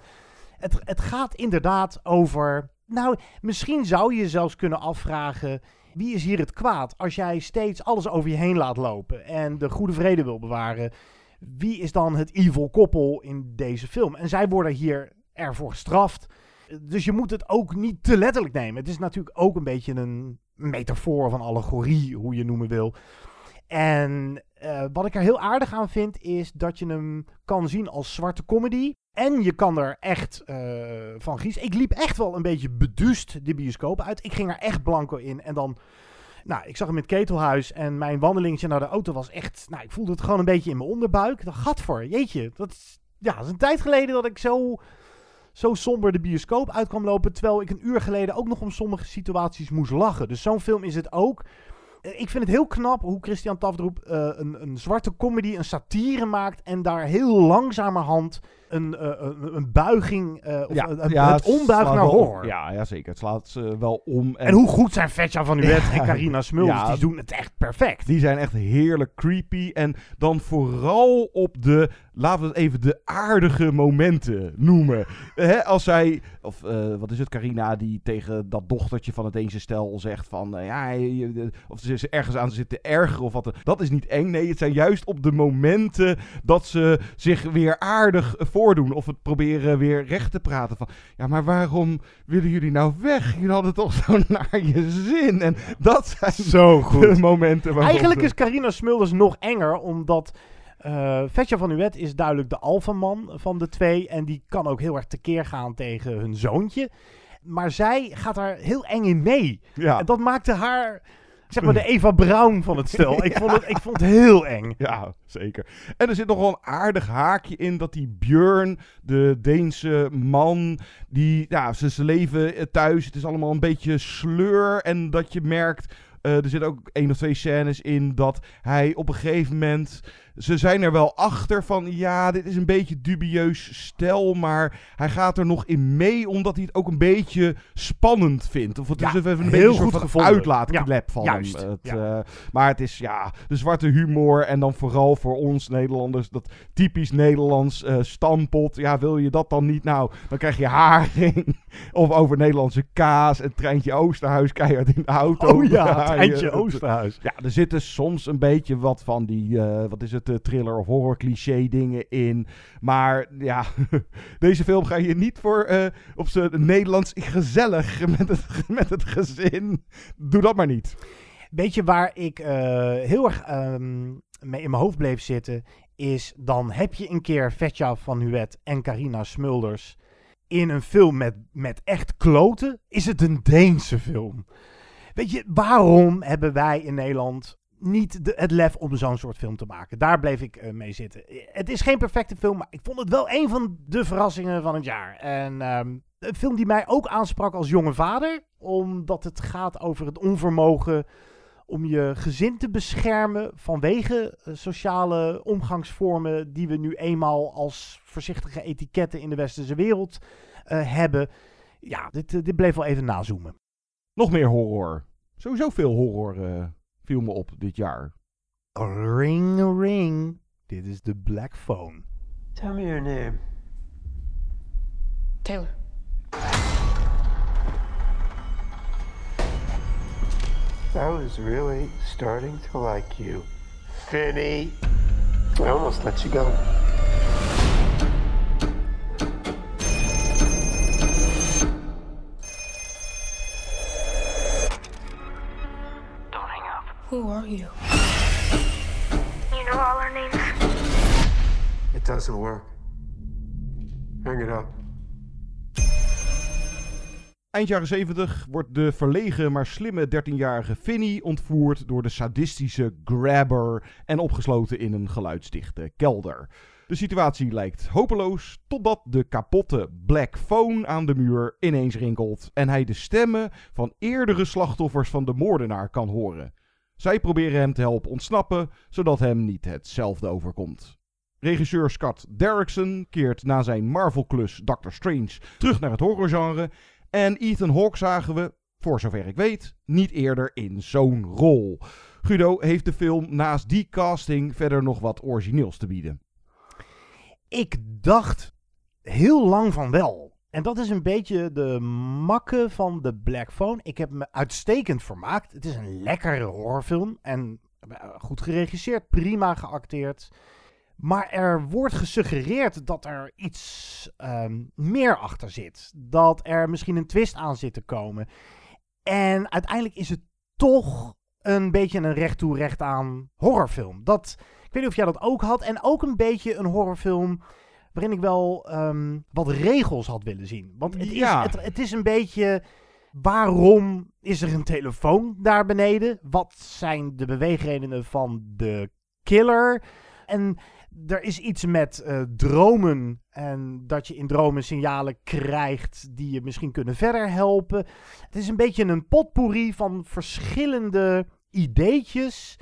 het, het gaat inderdaad over... Nou, misschien zou je zelfs kunnen afvragen... Wie is hier het kwaad? Als jij steeds alles over je heen laat lopen... en de goede vrede wil bewaren... Wie is dan het evil koppel in deze film? En zij worden hier ervoor gestraft. Dus je moet het ook niet te letterlijk nemen. Het is natuurlijk ook een beetje een metafoor van allegorie, hoe je noemen wil. En eh, wat ik er heel aardig aan vind, is dat je hem kan zien als zwarte comedy. En je kan er echt eh, van giezen. Ik liep echt wel een beetje beduust de bioscoop uit. Ik ging er echt blanco in. En dan, nou, ik zag hem in het ketelhuis. En mijn wandelingetje naar de auto was echt, nou, ik voelde het gewoon een beetje in mijn onderbuik. Dat gat voor, jeetje. Dat is, ja, dat is een tijd geleden dat ik zo, zo somber de bioscoop uit kwam lopen. Terwijl ik een uur geleden ook nog om sommige situaties moest lachen. Dus zo'n film is het ook. Eh, Ik vind het heel knap hoe Christian Tafdroep eh, een, een zwarte comedy, een satire maakt. En daar heel langzamerhand een, eh, een, een buiging, eh, of een, een- het ombuigt slaat naar om. horror. Ja, ja, zeker. Het slaat eh, wel om. En hoe goed zijn Vetja van Uwet en Ja. Carina Smulders, Ja. die doen het echt perfect. Die zijn echt heerlijk creepy. En dan vooral op de, laten we het even de aardige momenten noemen. Als zij, of wat is het, Carina, die tegen dat dochtertje van het ene stel zegt van, ja, je- of ze is ergens aan zitten erger of wat. Dat is niet eng. Nee, het zijn juist op de momenten dat ze zich weer aardig voordoen. Of het proberen weer recht te praten van, ja, maar waarom willen jullie nou weg? Jullie hadden toch zo naar je zin. En dat zijn Zo goed. de momenten Eigenlijk is Carina Smulders nog enger, omdat eh Vetja van Uwet is duidelijk de alfaman van de twee. En die kan ook heel erg tekeer gaan tegen hun zoontje. Maar zij gaat daar heel eng in mee. Ja. En dat maakte haar, zeg maar, de Eva Braun van het stel. Ik, vond het, ik vond het heel eng. Ja, zeker. En er zit nog wel een aardig haakje in dat die Björn, de Deense man, die, ja, ze, leven eh, thuis. Het is allemaal een beetje sleur. En dat je merkt, eh, er zit ook één of twee scènes in dat hij op een gegeven moment. Ze zijn er wel achter van, ja, dit is een beetje dubieus stel, maar hij gaat er nog in mee omdat hij het ook een beetje spannend vindt. Of het Ja, is even een heel beetje een soort uitlaatklep Ja, van juist, hem. Het, ja. eh, maar het is ja, de zwarte humor en dan vooral voor ons Nederlanders dat typisch Nederlands eh stampot. Ja, wil je dat dan niet? Nou, dan krijg je haring of over Nederlandse kaas en treintje Oosterhuis keihard in de auto. Oh ja, treintje Oosterhuis. Ja, er zitten soms een beetje wat van die, eh, wat is het, eh, thriller of horror cliché dingen in. Maar ja, deze film ga je niet voor eh, op zijn Nederlands gezellig met het, met het gezin. Doe dat maar niet. Weet je waar ik eh, heel erg ehm, mee in mijn hoofd bleef zitten? Is dan heb je een keer Vetja van Huet en Carina Smulders in een film met, met echt kloten? Is het een Deense film? Weet je, waarom hebben wij in Nederland niet de, het lef om zo'n soort film te maken? Daar bleef ik eh, mee zitten. Het is geen perfecte film, maar ik vond het wel een van de verrassingen van het jaar. En ehm, een film die mij ook aansprak als jonge vader, omdat het gaat over het onvermogen om je gezin te beschermen vanwege eh, sociale omgangsvormen die we nu eenmaal als voorzichtige etiketten in de westerse wereld eh, hebben. Ja, dit, dit bleef wel even nazoomen. Nog meer horror. Sowieso veel horror viel me op dit jaar. Ring, ring. Dit is de Black Phone. Tell me your name. Taylor. I was really starting to like you. Finny. I almost let you go. Who are you? You know all our names? It doesn't work. Hang it up. Eind jaren 70 wordt de verlegen maar slimme 13-jarige Finny ontvoerd door de sadistische Grabber en opgesloten in een geluidsdichte kelder. De situatie lijkt hopeloos totdat de kapotte Black Phone aan de muur ineens rinkelt en hij de stemmen van eerdere slachtoffers van de moordenaar kan horen. Zij proberen hem te helpen ontsnappen, zodat hem niet hetzelfde overkomt. Regisseur Scott Derrickson keert na zijn Marvel-klus Doctor Strange terug naar het horrorgenre en Ethan Hawke zagen we, voor zover ik weet, niet eerder in zo'n rol. Guido heeft de film naast die casting verder nog wat origineels te bieden. Ik dacht heel lang van wel. En dat is een beetje de makke van de Black Phone. Ik heb me uitstekend vermaakt. Het is een lekkere horrorfilm. En eh, goed geregisseerd, prima geacteerd. Maar er wordt gesuggereerd dat er iets ehm, meer achter zit. Dat er misschien een twist aan zit te komen. En uiteindelijk is het toch een beetje een recht toe recht aan horrorfilm. Dat, ik weet niet of jij dat ook had. En ook een beetje een horrorfilm waarin ik wel ehm, wat regels had willen zien. Want het, Ja. is, het, het is een beetje... Waarom is er een telefoon daar beneden? Wat zijn de beweegredenen van de killer? En er is iets met eh, dromen en dat je in dromen signalen krijgt die je misschien kunnen verder helpen. Het is een beetje een potpourri van verschillende ideetjes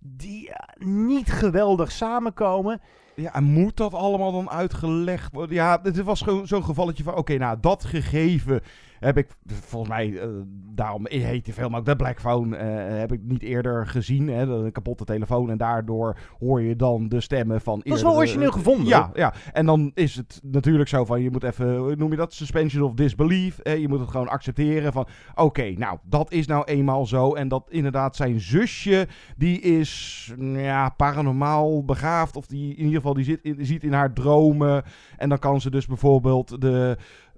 die eh, niet geweldig samenkomen. Ja, en moet dat allemaal dan uitgelegd worden? Ja, het was gewoon zo'n gevalletje van... Oké, nou, dat gegeven heb ik volgens mij... eh, daarom heet de film ook de Black Phone. eh, heb ik niet eerder gezien. Hè, een kapotte telefoon. En daardoor hoor je dan de stemmen van... Dat is wel origineel gevonden, Ja, ja, en dan is het natuurlijk zo van... Je moet even... Noem je dat? Suspension of disbelief. hè, je moet het gewoon accepteren van... Oké, nou, dat is nou eenmaal zo. En dat inderdaad zijn zusje... Die is ja, paranormaal begaafd. Of die in ieder geval die zit in, ziet in haar dromen. En dan kan ze dus bijvoorbeeld de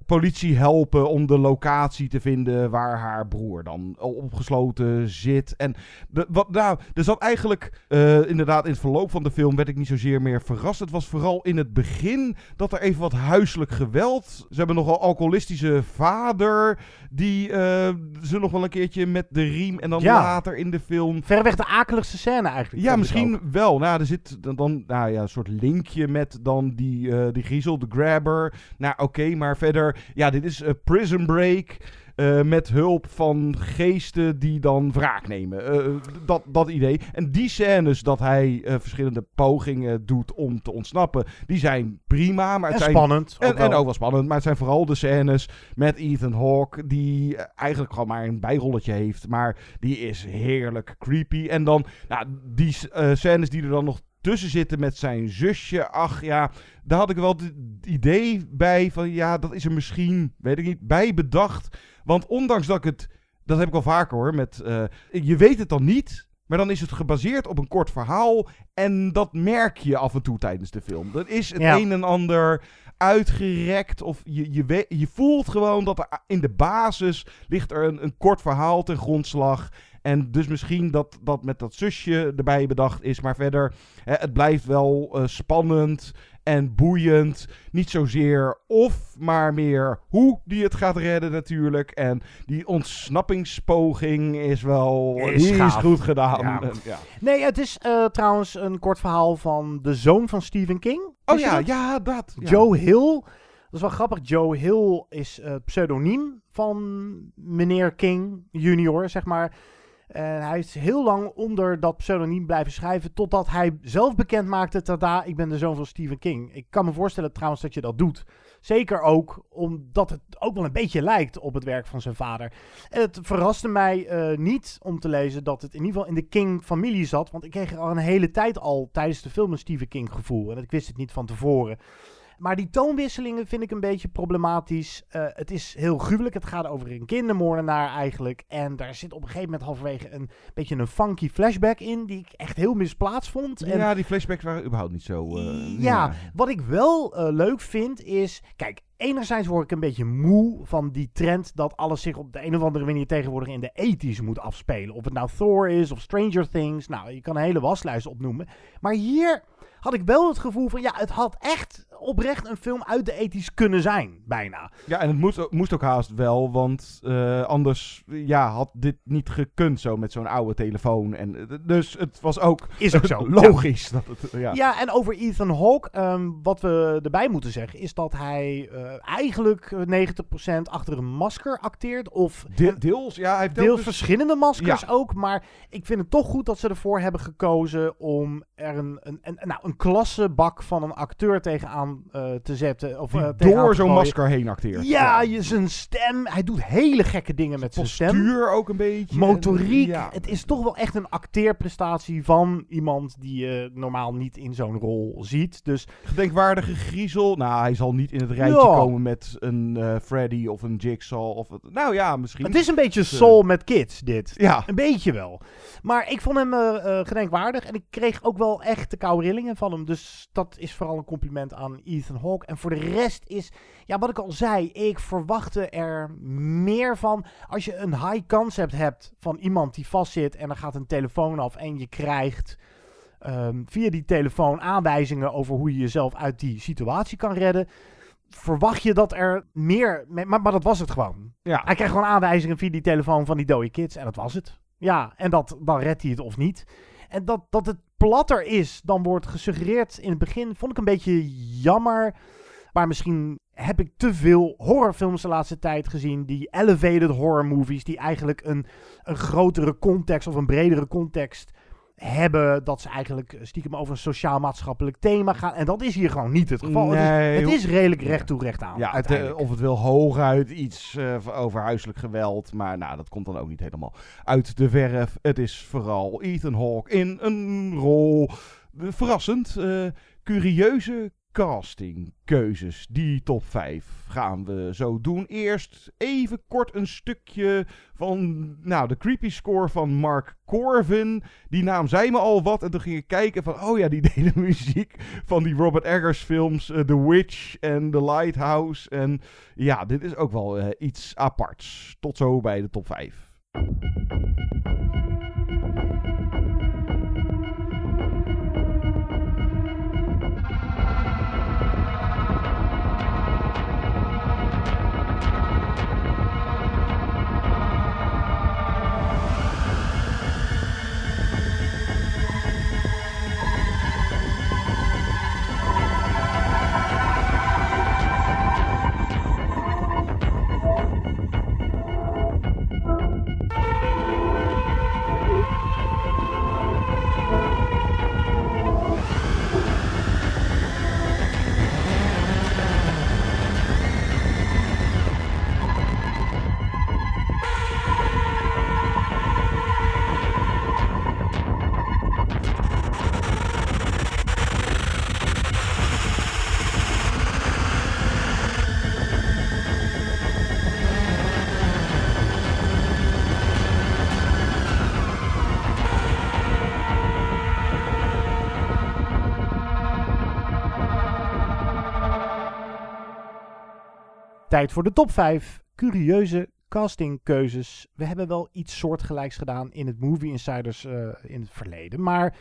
politie helpen om de locatie te vinden waar haar broer dan opgesloten zit. En de, wat, nou, er zat eigenlijk eh, inderdaad in het verloop van de film werd ik niet zozeer meer verrast. Het was vooral in het begin dat er even wat huiselijk geweld. Ze hebben nogal alcoholistische vader die eh, ze nog wel een keertje met de riem en dan Ja. later in de film Verreweg de akeligste scène eigenlijk. ja, misschien wel. Nou, er zit dan, dan nou ja, een soort linkje met dan die, eh die griezel, de grabber. Nou, oké, maar verder... Ja, dit is eh, Prison Break... eh, met hulp van geesten die dan wraak nemen. Eh, dat, dat idee. En die scènes dat hij verschillende pogingen doet om te ontsnappen, die zijn prima. Maar het En zijn, spannend, ook En, en wel. ook wel spannend. Maar het zijn vooral de scènes met Ethan Hawke, die eigenlijk gewoon maar een bijrolletje heeft. Maar die is heerlijk creepy. En dan, nou, die scènes die er dan nog tussen zitten met zijn zusje. Ach ja, daar had ik wel het idee bij van ja, dat is er misschien, weet ik niet, bij bedacht. Want ondanks dat ik het, dat heb ik al vaker hoor, met, eh, je weet het dan niet. Maar dan is het gebaseerd op een kort verhaal. En dat merk je af en toe tijdens de film. Dat is het Ja. een en ander uitgerekt. Of je, je, je voelt gewoon dat er in de basis ligt er een, een kort verhaal ten grondslag. En dus misschien dat dat met dat zusje erbij bedacht is. Maar verder, hè, het blijft wel eh, spannend en boeiend. Niet zozeer of, maar meer hoe die het gaat redden natuurlijk. En die ontsnappingspoging is wel Is goed gedaan. Ja. En, ja. Nee, het is eh, trouwens een kort verhaal van de zoon van Stephen King. Oh ja, dat? ja, dat. ja. Joe Hill. Dat is wel grappig. Joe Hill is het pseudoniem van meneer King junior, zeg maar. En hij is heel lang onder dat pseudoniem blijven schrijven. Totdat hij zelf bekend maakte: tada, ik ben de zoon van Stephen King. Ik kan me voorstellen trouwens dat je dat doet. Zeker ook omdat het ook wel een beetje lijkt op het werk van zijn vader. Het verraste mij eh, niet om te lezen dat het in ieder geval in de King-familie zat. Want ik kreeg er al een hele tijd al tijdens de film een Stephen King gevoel. En ik wist het niet van tevoren. Maar die toonwisselingen vind ik een beetje problematisch. Eh, het is heel gruwelijk. Het gaat over een kindermoordenaar eigenlijk. En daar zit op een gegeven moment halverwege een beetje een funky flashback in. Die ik echt heel misplaatst vond. En Ja, die flashbacks waren überhaupt niet zo... eh, ja, wat ik wel eh, leuk vind is. Kijk, enerzijds word ik een beetje moe van die trend dat alles zich op de een of andere manier tegenwoordig in de ethisch moet afspelen. Of het nou Thor is of Stranger Things. Nou, je kan een hele waslijst opnoemen. Maar hier had ik wel het gevoel van ja, het had echt oprecht een film uit de ethisch kunnen zijn, bijna. Ja, en het moest, moest ook haast wel, want uh, anders ja, had dit niet gekund zo met zo'n oude telefoon. En, dus het was ook, is ook zo. logisch. Ja. Dat het, ja. ja, en over Ethan Hawke, um, wat we erbij moeten zeggen, is dat hij uh, eigenlijk 90% achter een masker acteert. Of De, deels, ja. Hij heeft deels dus, verschillende maskers ja. ook, maar ik vind het toch goed dat ze ervoor hebben gekozen om er een, een, een, nou, een klassebak van een acteur tegenaan uh, te zetten. Of, uh, door zo'n masker heen acteert. Ja, ja, zijn stem. Hij doet hele gekke dingen met zijn stem. Postuur ook een beetje. Motoriek. Ja. Het is toch wel echt een acteerprestatie van iemand die je normaal niet in zo'n rol ziet. Dus gedenkwaardige griezel. Nou, hij zal niet in het rijtje ja. komen met een uh, Freddy of een Jigsaw. Of het, nou ja, misschien. Het is een beetje Soul met kids, dit. Ja. Een beetje wel. Maar ik vond hem gedenkwaardig. En ik kreeg ook wel echt de koude rillingen van hem. Dus dat is vooral een compliment aan Ethan Hawke. En voor de rest is, ja, wat ik al zei, ik verwachtte er meer van. Als je een high concept hebt van iemand die vastzit en er gaat een telefoon af en je krijgt um, via die telefoon aanwijzingen over hoe je jezelf uit die situatie kan redden. Verwacht je dat er meer. Maar, maar dat was het gewoon. Ja. Hij krijgt gewoon aanwijzingen via die telefoon van die dode kids. En dat was het. Ja, en dat, dan redt hij het of niet. En dat, dat het platter is dan wordt gesuggereerd in het begin, vond ik een beetje jammer. Maar misschien heb ik te veel horrorfilms de laatste tijd gezien. Die elevated horror movies. Die eigenlijk een, een grotere context of een bredere context hebben. Dat ze eigenlijk stiekem over een sociaal-maatschappelijk thema gaan. En dat is hier gewoon niet het geval. Nee, het, is, het is redelijk recht toe recht aan. Ja, het, uh, of het wil hooguit iets uh, over huiselijk geweld. Maar nou, dat komt dan ook niet helemaal uit de verf. Het is vooral Ethan Hawke in een rol. Verrassend. Uh, curieuze castingkeuzes. Die top 5 gaan we zo doen. Eerst even kort een stukje van nou, de creepy score van Mark Corvin. Die naam zei me al wat. En toen ging ik kijken van, oh ja, die deden muziek van die Robert Eggers films. Uh, The Witch en The Lighthouse. En ja, dit is ook wel uh, iets aparts. Tot zo bij de top 5. Tijd voor de top 5 curieuze castingkeuzes. We hebben wel iets soortgelijks gedaan in het Movie Insiders uh, in het verleden. Maar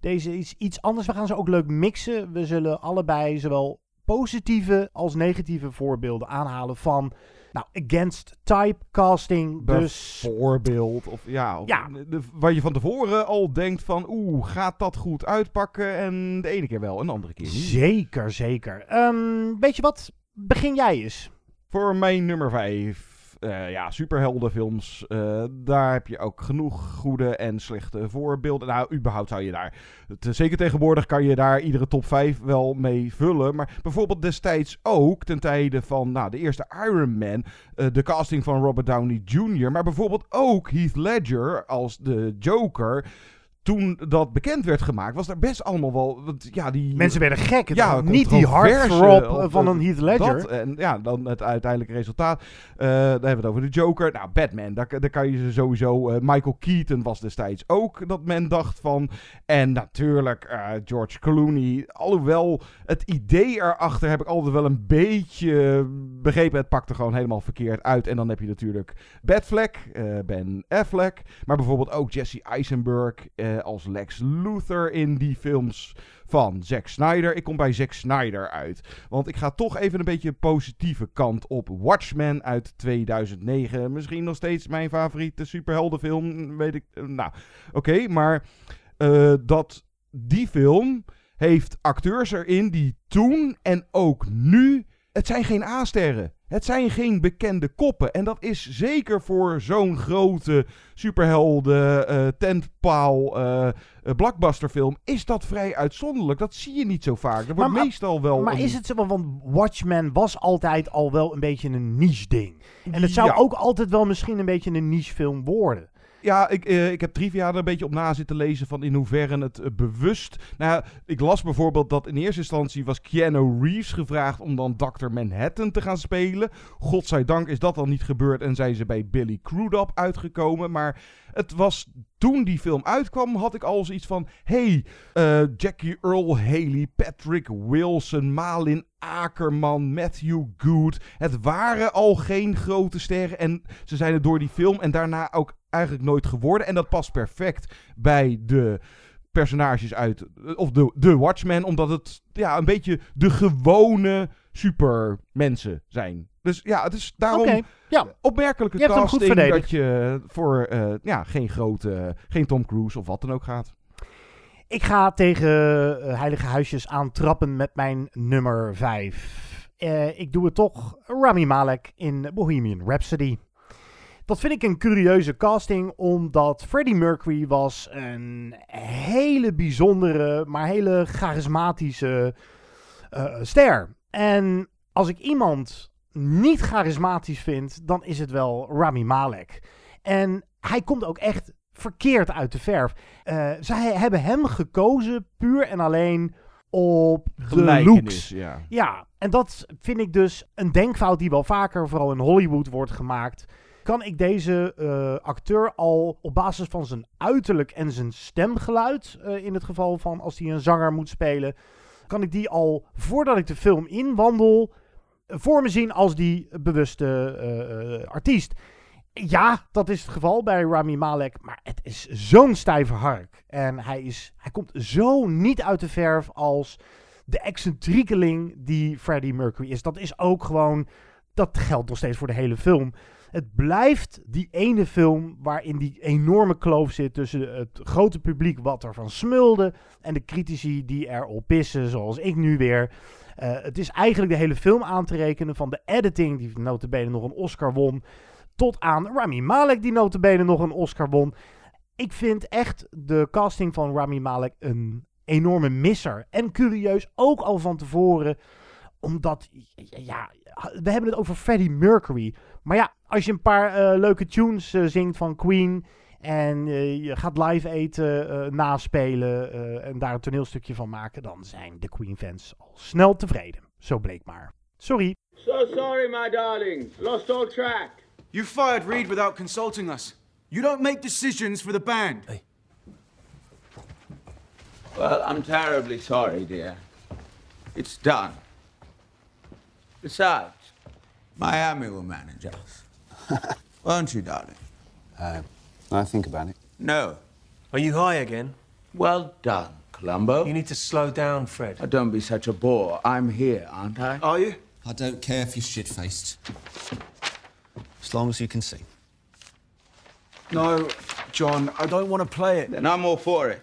deze is iets anders. We gaan ze ook leuk mixen. We zullen allebei zowel positieve als negatieve voorbeelden aanhalen van nou, against type casting. Dus voorbeeld of ja, of ja. De, waar je van tevoren al denkt van oeh, gaat dat goed uitpakken? En de ene keer wel, en de andere keer niet. Zeker, zeker. Um, weet je wat? Begin jij eens. Voor mijn nummer 5. Uh, ja, superheldenfilms. Uh, daar heb je ook genoeg goede en slechte voorbeelden. Nou, überhaupt zou je daar. Te, zeker tegenwoordig kan je daar iedere top 5 wel mee vullen. Maar bijvoorbeeld destijds ook, ten tijde van nou, de eerste Iron Man. De casting van Robert Downey Jr. Maar bijvoorbeeld ook Heath Ledger als de Joker toen dat bekend werd gemaakt, was er best allemaal wel. Want, ja, die, Mensen werden gek. Ja, niet die hardthrob van een Heath Ledger. Dat, en ja, dan het uiteindelijke resultaat. Uh, daar hebben we het over de Joker. Nou, Batman, daar, daar kan je ze sowieso. Uh, Michael Keaton was destijds ook dat men dacht van. En natuurlijk uh, George Clooney. Alhoewel het idee erachter heb ik altijd wel een beetje begrepen. Het pakte gewoon helemaal verkeerd uit. En dan heb je natuurlijk Batfleck, Ben Affleck. Maar bijvoorbeeld ook Jesse Eisenberg. Eh, als Lex Luthor in die films van Zack Snyder. Ik kom bij Zack Snyder uit. Want ik ga toch even een beetje positieve kant op. Watchmen uit 2009. Misschien nog steeds mijn favoriete superheldenfilm. Weet ik. eh, Nou, oké. maar eh, dat die film heeft acteurs erin die toen en ook nu. Het zijn geen A-sterren. Het zijn geen bekende koppen. En dat is zeker voor zo'n grote superhelden, eh, tentpaal, eh, eh, blockbusterfilm. Is dat vrij uitzonderlijk? Dat zie je niet zo vaak. Er wordt maar- meestal wel. Maar een- is het zo? Want Watchmen was altijd al wel een beetje een niche ding. En het zou Ja. ook altijd wel misschien een beetje een niche film worden. Ja, ik, eh, ik heb trivia er een beetje op na zitten lezen van in hoeverre het eh, bewust... Nou ik las bijvoorbeeld dat in eerste instantie was Keanu Reeves gevraagd om dan Dr. Manhattan te gaan spelen. Godzijdank is dat dan niet gebeurd en zijn ze bij Billy Crudup uitgekomen. Maar het was toen die film uitkwam, had ik al zoiets van... Hey, eh, Jackie Earl Haley, Patrick Wilson, Malin Akerman, Matthew Good. Het waren al geen grote sterren en ze zijn het door die film en daarna ook eigenlijk nooit geworden. En dat past perfect bij de personages uit, of de, de Watchmen, omdat het ja, een beetje de gewone supermensen zijn. Dus ja, het is daarom ja. opmerkelijke Je casting dat je voor eh, ja, geen grote, geen Tom Cruise of wat dan ook gaat. Ik ga tegen eh, Heilige Huisjes aantrappen met mijn nummer 5. ik doe het toch Rami Malek in Bohemian Rhapsody. Dat vind ik een curieuze casting, omdat Freddie Mercury was een hele bijzondere, maar hele charismatische eh, ster. En als ik iemand niet charismatisch vind, dan is het wel Rami Malek. En hij komt ook echt verkeerd uit de verf. Eh, zij hebben hem gekozen puur en alleen op de looks. ja. Ja, en dat vind ik dus een denkfout die wel vaker, vooral in Hollywood, wordt gemaakt. Kan ik deze eh, acteur al op basis van zijn uiterlijk en zijn stemgeluid, eh, in het geval van als hij een zanger moet spelen, kan ik die al voordat ik de film inwandel, eh, voor me zien als die bewuste artiest. Ja, dat is het geval bij Rami Malek, maar het is zo'n stijve hark. En hij, is, hij komt zo niet uit de verf als de excentriekeling die Freddie Mercury is. Dat is ook gewoon, dat geldt nog steeds voor de hele film. Het blijft die ene film waarin die enorme kloof zit tussen het grote publiek wat ervan smulde en de critici die erop pissen, zoals ik nu weer. Eh, het is eigenlijk de hele film aan te rekenen van de editing, die notabene nog een Oscar won, tot aan Rami Malek, die notabene nog een Oscar won. Ik vind echt de casting van Rami Malek een enorme misser. En curieus ook al van tevoren, omdat, ja, we hebben het over Freddie Mercury. Maar ja, als je een paar eh, leuke tunes eh, zingt van Queen en eh, je gaat live eten, eh, naspelen eh, en daar een toneelstukje van maken, dan zijn de Queen-fans al snel tevreden. Zo bleek maar. Sorry. So sorry, my darling. Lost all track. You fired Reed without consulting us. You don't make decisions for the band. Well, I'm terribly sorry, dear. It's done. Besides, Miami will manage us. Won't you, darling? Uh, I think about it. No. Are you high again? Well done, Columbo. You need to slow down, Fred. Oh, don't be such a bore. I'm here, aren't I? Are you? I don't care if you're shit faced. As long as you can sing. No, John, I don't want to play it. Then I'm all for it.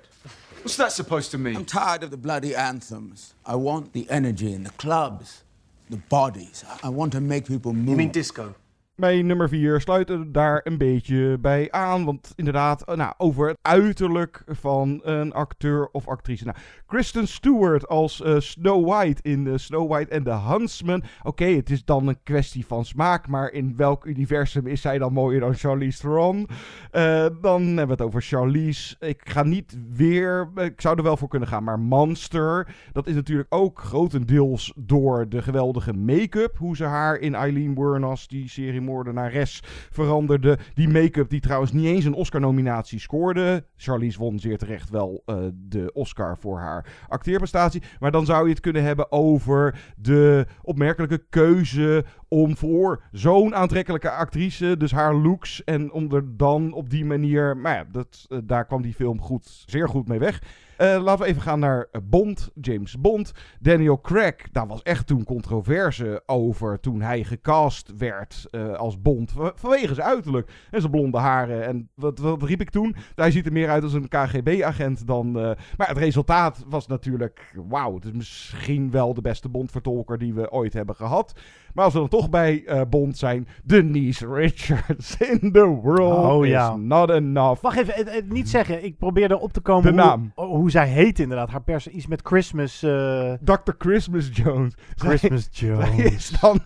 What's that supposed to mean? I'm tired of the bloody anthems. I want the energy in the clubs, the bodies. I want to make people move. You mean disco? Mijn nummer 4 sluiten daar een beetje bij aan. Want inderdaad, eh, nou, over het uiterlijk van een acteur of actrice. Nou, Kristen Stewart als eh, Snow White in Snow White en the Huntsman. Oké, het is dan een kwestie van smaak. Maar in welk universum is zij dan mooier dan Charlize Theron? Eh, dan hebben we het over Charlize. Ik ga niet weer... Ik zou er wel voor kunnen gaan. Maar Monster, dat is natuurlijk ook grotendeels door de geweldige make-up. Hoe ze haar in Eileen Wuornos, die serie seriemoordenares veranderde. Die make-up die trouwens niet eens een Oscar-nominatie scoorde. Charlize won zeer terecht wel eh, de Oscar voor haar acteerprestatie. Maar dan zou je het kunnen hebben over de opmerkelijke keuze om voor zo'n aantrekkelijke actrice, dus haar looks, en om er dan op die manier, maar ja, dat, eh, daar kwam die film goed, zeer goed mee weg. Eh, laten we even gaan naar eh, Bond, James Bond. Daniel Craig, daar was echt toen controverse over toen hij gecast werd eh, als Bond. va- Vanwege zijn uiterlijk en zijn blonde haren. En wat, riep ik toen? Hij ziet er meer uit als een KGB-agent dan... maar het resultaat was natuurlijk... Wauw, het is misschien wel de beste Bond-vertolker die we ooit hebben gehad. Maar als we dan toch bij eh, Bond zijn... Denise Richards in the world Oh, ja. is not enough. Wacht even, het, het niet zeggen. Ik probeerde op te komen De hoe, naam. oh, hoe zij heet inderdaad. Haar pers iets met Christmas. eh, Dr. Christmas Jones. Christmas Zij- Jones. zij is dan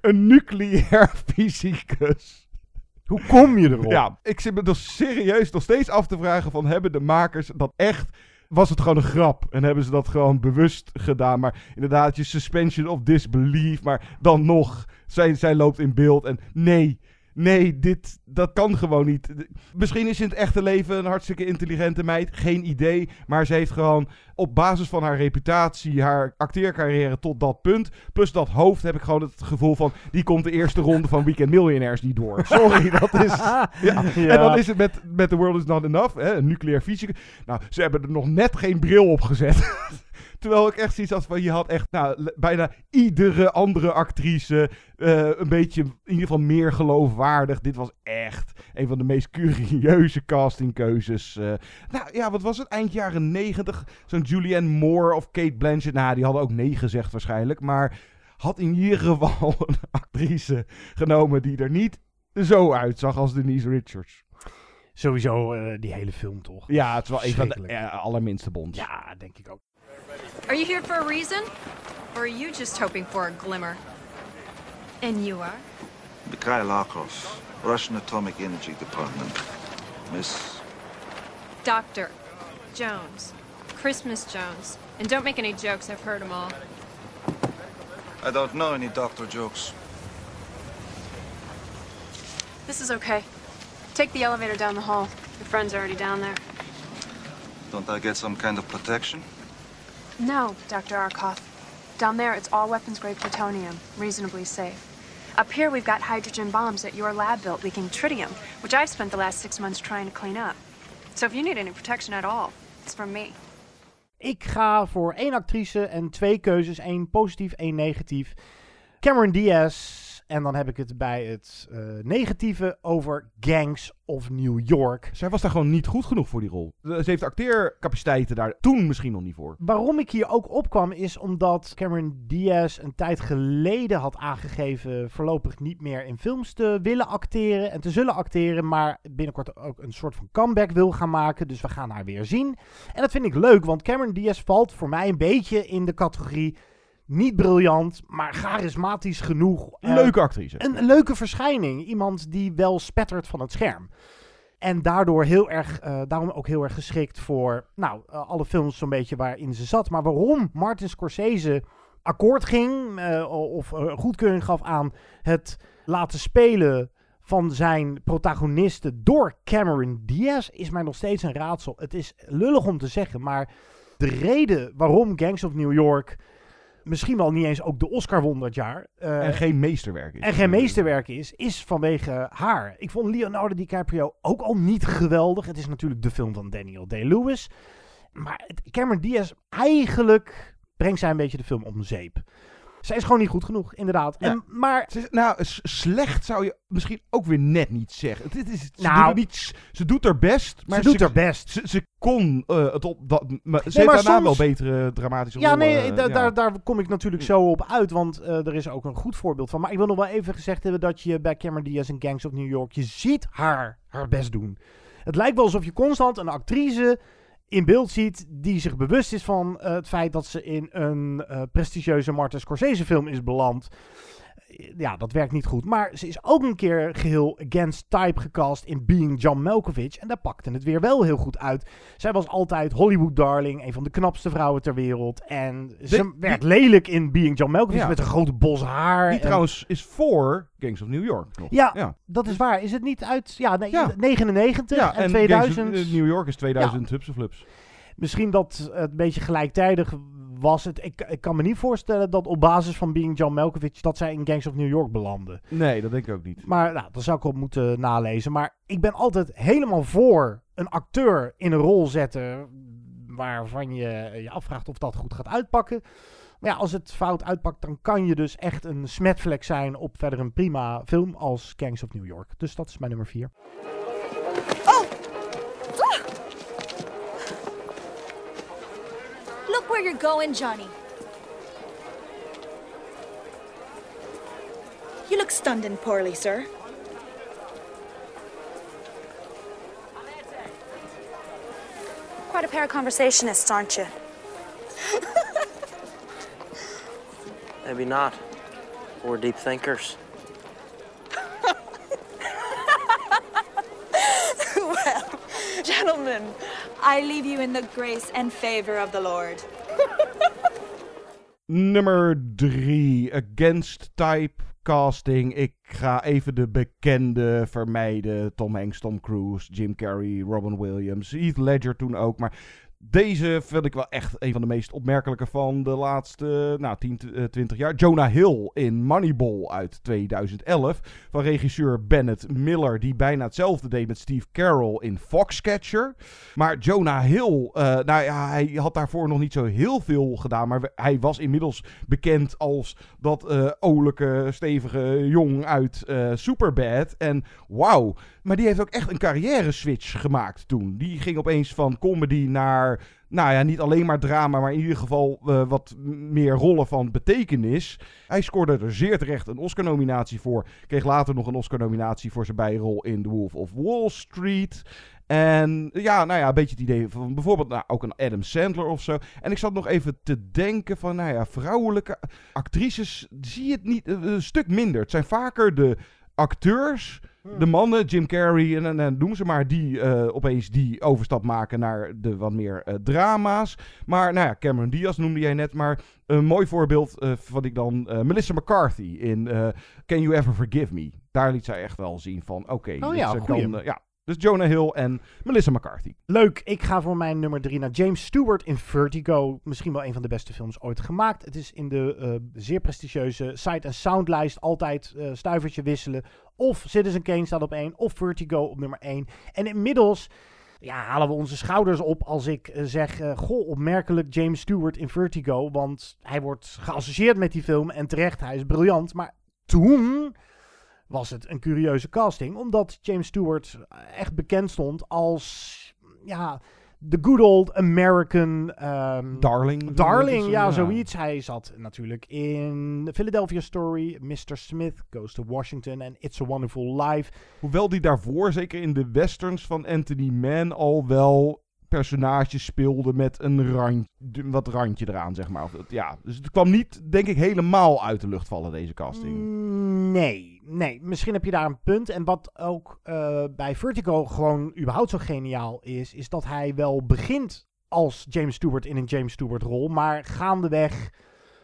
een nucleair fysicus. Hoe kom je erop? Ja, ik zit me dus serieus nog steeds af te vragen van hebben de makers dat echt... Was het gewoon een grap en hebben ze dat gewoon bewust gedaan? Maar inderdaad, je suspension of disbelief. Maar dan nog, zij, zij loopt in beeld en nee, nee, dit, dat kan gewoon niet. Misschien is ze in het echte leven een hartstikke intelligente meid, geen idee. Maar ze heeft gewoon op basis van haar reputatie, haar acteercarrière tot dat punt. Plus dat hoofd heb ik gewoon het gevoel van, die komt de eerste ronde van Weekend Millionaires niet door. Sorry, dat is... Ja. Ja. En dan is het met, met The World Is Not Enough, hè, een nucleair fysicus. Nou, ze hebben er nog net geen bril op gezet. Terwijl ik echt zoiets had van, je had echt nou, bijna iedere andere actrice eh, een beetje, in ieder geval meer geloofwaardig. Dit was echt een van de meest curieuze castingkeuzes. eh. nou ja, wat was het? Eind jaren negentig. Zo'n Julianne Moore of Kate Blanchett. Nou, die hadden ook nee gezegd waarschijnlijk. Maar had in ieder geval een actrice genomen die er niet zo uitzag als Denise Richards. Sowieso eh, die hele film toch? Ja, het is wel een van de allerminste bonds. Ja, denk ik ook. Are you here for a reason? Or are you just hoping for a glimmer? And you are? Mikhail Arkos, Russian Atomic Energy Department. Miss. Doctor Jones. Christmas Jones. And don't make any jokes, I've heard them all. I don't know any doctor jokes. This is okay. Take the elevator down the hall. Your friend's are already down there. Don't I get some kind of protection? No, Dr. Arkoff. Down there, it's all weapons grade plutonium, reasonably safe. Up here, we've got hydrogen bombs that your lab built leaking tritium, which I've spent the last six months trying to clean up. So if you need any protection at all, it's from me. Ik ga voor één actrice en twee keuzes. één positief, één negatief. Cameron Diaz. En dan heb ik het bij het eh, negatieve over Gangs of New York. Zij was daar gewoon niet goed genoeg voor die rol. Ze heeft acteercapaciteiten daar toen misschien nog niet voor. Waarom ik hier ook opkwam is omdat Cameron Diaz een tijd geleden had aangegeven voorlopig niet meer in films te willen acteren en te zullen acteren, maar binnenkort ook een soort van comeback wil gaan maken. Dus we gaan haar weer zien. En dat vind ik leuk, want Cameron Diaz valt voor mij een beetje in de categorie niet briljant, maar charismatisch genoeg. Een leuke actrice. Een, een leuke verschijning. Iemand die wel spettert van het scherm. En daardoor heel erg, eh, daarom ook heel erg geschikt voor nou, eh, alle films zo'n beetje waarin ze zat. Maar waarom Martin Scorsese akkoord ging eh, of eh, goedkeuring gaf aan het laten spelen van zijn protagonisten door Cameron Diaz is mij nog steeds een raadsel. Het is lullig om te zeggen, maar de reden waarom Gangs of New York misschien wel niet eens ook de Oscar won dat jaar. eh, en geen meesterwerk is. en geen meesterwerk is, is vanwege haar. Ik vond Leonardo DiCaprio ook al niet geweldig. Het is natuurlijk de film van Daniel Day-Lewis. Maar Cameron Diaz, eigenlijk brengt zij een beetje de film om zeep. Zij is gewoon niet goed genoeg, inderdaad. Ja. En, maar Ze is- nou, slecht zou je misschien ook weer net niet zeggen. Het, is, ze, Nou. doet niet, ze doet haar best. Maar Ze doet haar best. Ze, ze kon eh, het op dat. Maar ze Nee, maar heeft daarna soms- wel betere dramatische Ja, rollen, nee, eh, da- ja. Daar, daar kom ik natuurlijk zo op uit, want eh, er is ook een goed voorbeeld van. Maar ik wil nog wel even gezegd hebben dat je bij Cameron Diaz en Gangs of New York, je ziet haar haar best doen. Het lijkt wel alsof je constant een actrice in beeld ziet die zich bewust is van eh, het feit dat ze in een eh, prestigieuze Martin Scorsese film is beland. Ja, dat werkt niet goed. Maar ze is ook een keer geheel against type gecast in Being John Malkovich. En daar pakte het weer wel heel goed uit. Zij was altijd Hollywood darling, een van de knapste vrouwen ter wereld. En ze De- werd lelijk in Being John Malkovich Ja. met een grote bos haar. Die en- trouwens is voor Gangs of New York nog. Ja, ja. dat is waar. Is het niet uit ja, nee, Ja. 99 Ja, en, en 2000? Gangs of New York is 2000 hupseflups. Misschien dat het een beetje gelijktijdig was. Het, ik, ik kan me niet voorstellen dat op basis van Being John Malkovich... dat zij in Gangs of New York belanden. Nee, dat denk ik ook niet. Maar nou, dat zou ik op moeten nalezen. Maar ik ben altijd helemaal voor een acteur in een rol zetten... waarvan je je afvraagt of dat goed gaat uitpakken. Maar ja, als het fout uitpakt, dan kan je dus echt een smetvlek zijn... op verder een prima film als Gangs of New York. Dus dat is mijn nummer 4. Look where you're going, Johnny. You look stunned and poorly, sir. Quite a pair of conversationists, aren't you? Maybe not. We're deep thinkers. well, gentlemen, I leave you in the grace and favor of the Lord. Nummer 3. Against type casting. Ik ga even de bekende vermijden. Tom Hanks, Tom Cruise, Jim Carrey, Robin Williams, Heath Ledger toen ook. Maar deze vind ik wel echt een van de meest opmerkelijke van de laatste nou, 10, eh, 20 jaar. Jonah Hill in Moneyball uit 2011. Van regisseur Bennett Miller, die bijna hetzelfde deed met Steve Carell in Foxcatcher. Maar Jonah Hill, eh, nou ja, hij had daarvoor nog niet zo heel veel gedaan. Maar hij was inmiddels bekend als dat eh olijke, stevige jong uit eh, Superbad. En wauw, maar die heeft ook echt een carrière switch gemaakt toen. Die ging opeens van comedy naar, nou ja, niet alleen maar drama, maar in ieder geval eh, wat meer rollen van betekenis. Hij scoorde er zeer terecht een Oscar-nominatie voor. Kreeg later nog een Oscar-nominatie voor zijn bijrol in The Wolf of Wall Street. En ja, nou ja, een beetje het idee van bijvoorbeeld nou, ook een Adam Sandler of zo. En ik zat nog even te denken van, nou ja, vrouwelijke actrices zie je het niet eh, een stuk minder. Het zijn vaker de acteurs, de mannen, Jim Carrey en, en, en noem ze maar, die eh, opeens die overstap maken naar de wat meer eh, drama's. Maar nou ja, Cameron Diaz noemde jij net, maar een mooi voorbeeld eh vond ik dan Melissa McCarthy in Can You Ever Forgive Me. Daar liet zij echt wel zien van, oké, Oh dit, ja, kan, ja. Dus Jonah Hill en Melissa McCarthy. Leuk, ik ga voor mijn nummer 3 naar James Stewart in Vertigo. Misschien wel een van de beste films ooit gemaakt. Het is in de eh, zeer prestigieuze Sight and Sound lijst altijd eh stuivertje wisselen. Of Citizen Kane staat op 1, of Vertigo op nummer 1. En inmiddels ja, halen we onze schouders op als ik eh, zeg... eh, goh, opmerkelijk James Stewart in Vertigo. Want hij wordt geassocieerd met die film en terecht, hij is briljant. Maar toen was het een curieuze casting. Omdat James Stewart echt bekend stond als... Ja, de good old American... ehm, Darling. Darling, ja, ja. zoiets. Hij zat natuurlijk in The Philadelphia Story, Mr. Smith Goes to Washington en It's a Wonderful Life. Hoewel die daarvoor, zeker in de westerns van Anthony Mann, al wel personages speelde met een rand, wat randje eraan, zeg maar. Ja, dus het kwam niet, denk ik, helemaal uit de lucht vallen, deze casting. Mm, Nee, nee. Misschien heb je daar een punt. En wat ook eh, bij Vertigo gewoon überhaupt zo geniaal is, is dat hij wel begint als James Stewart in een James Stewart rol, maar gaandeweg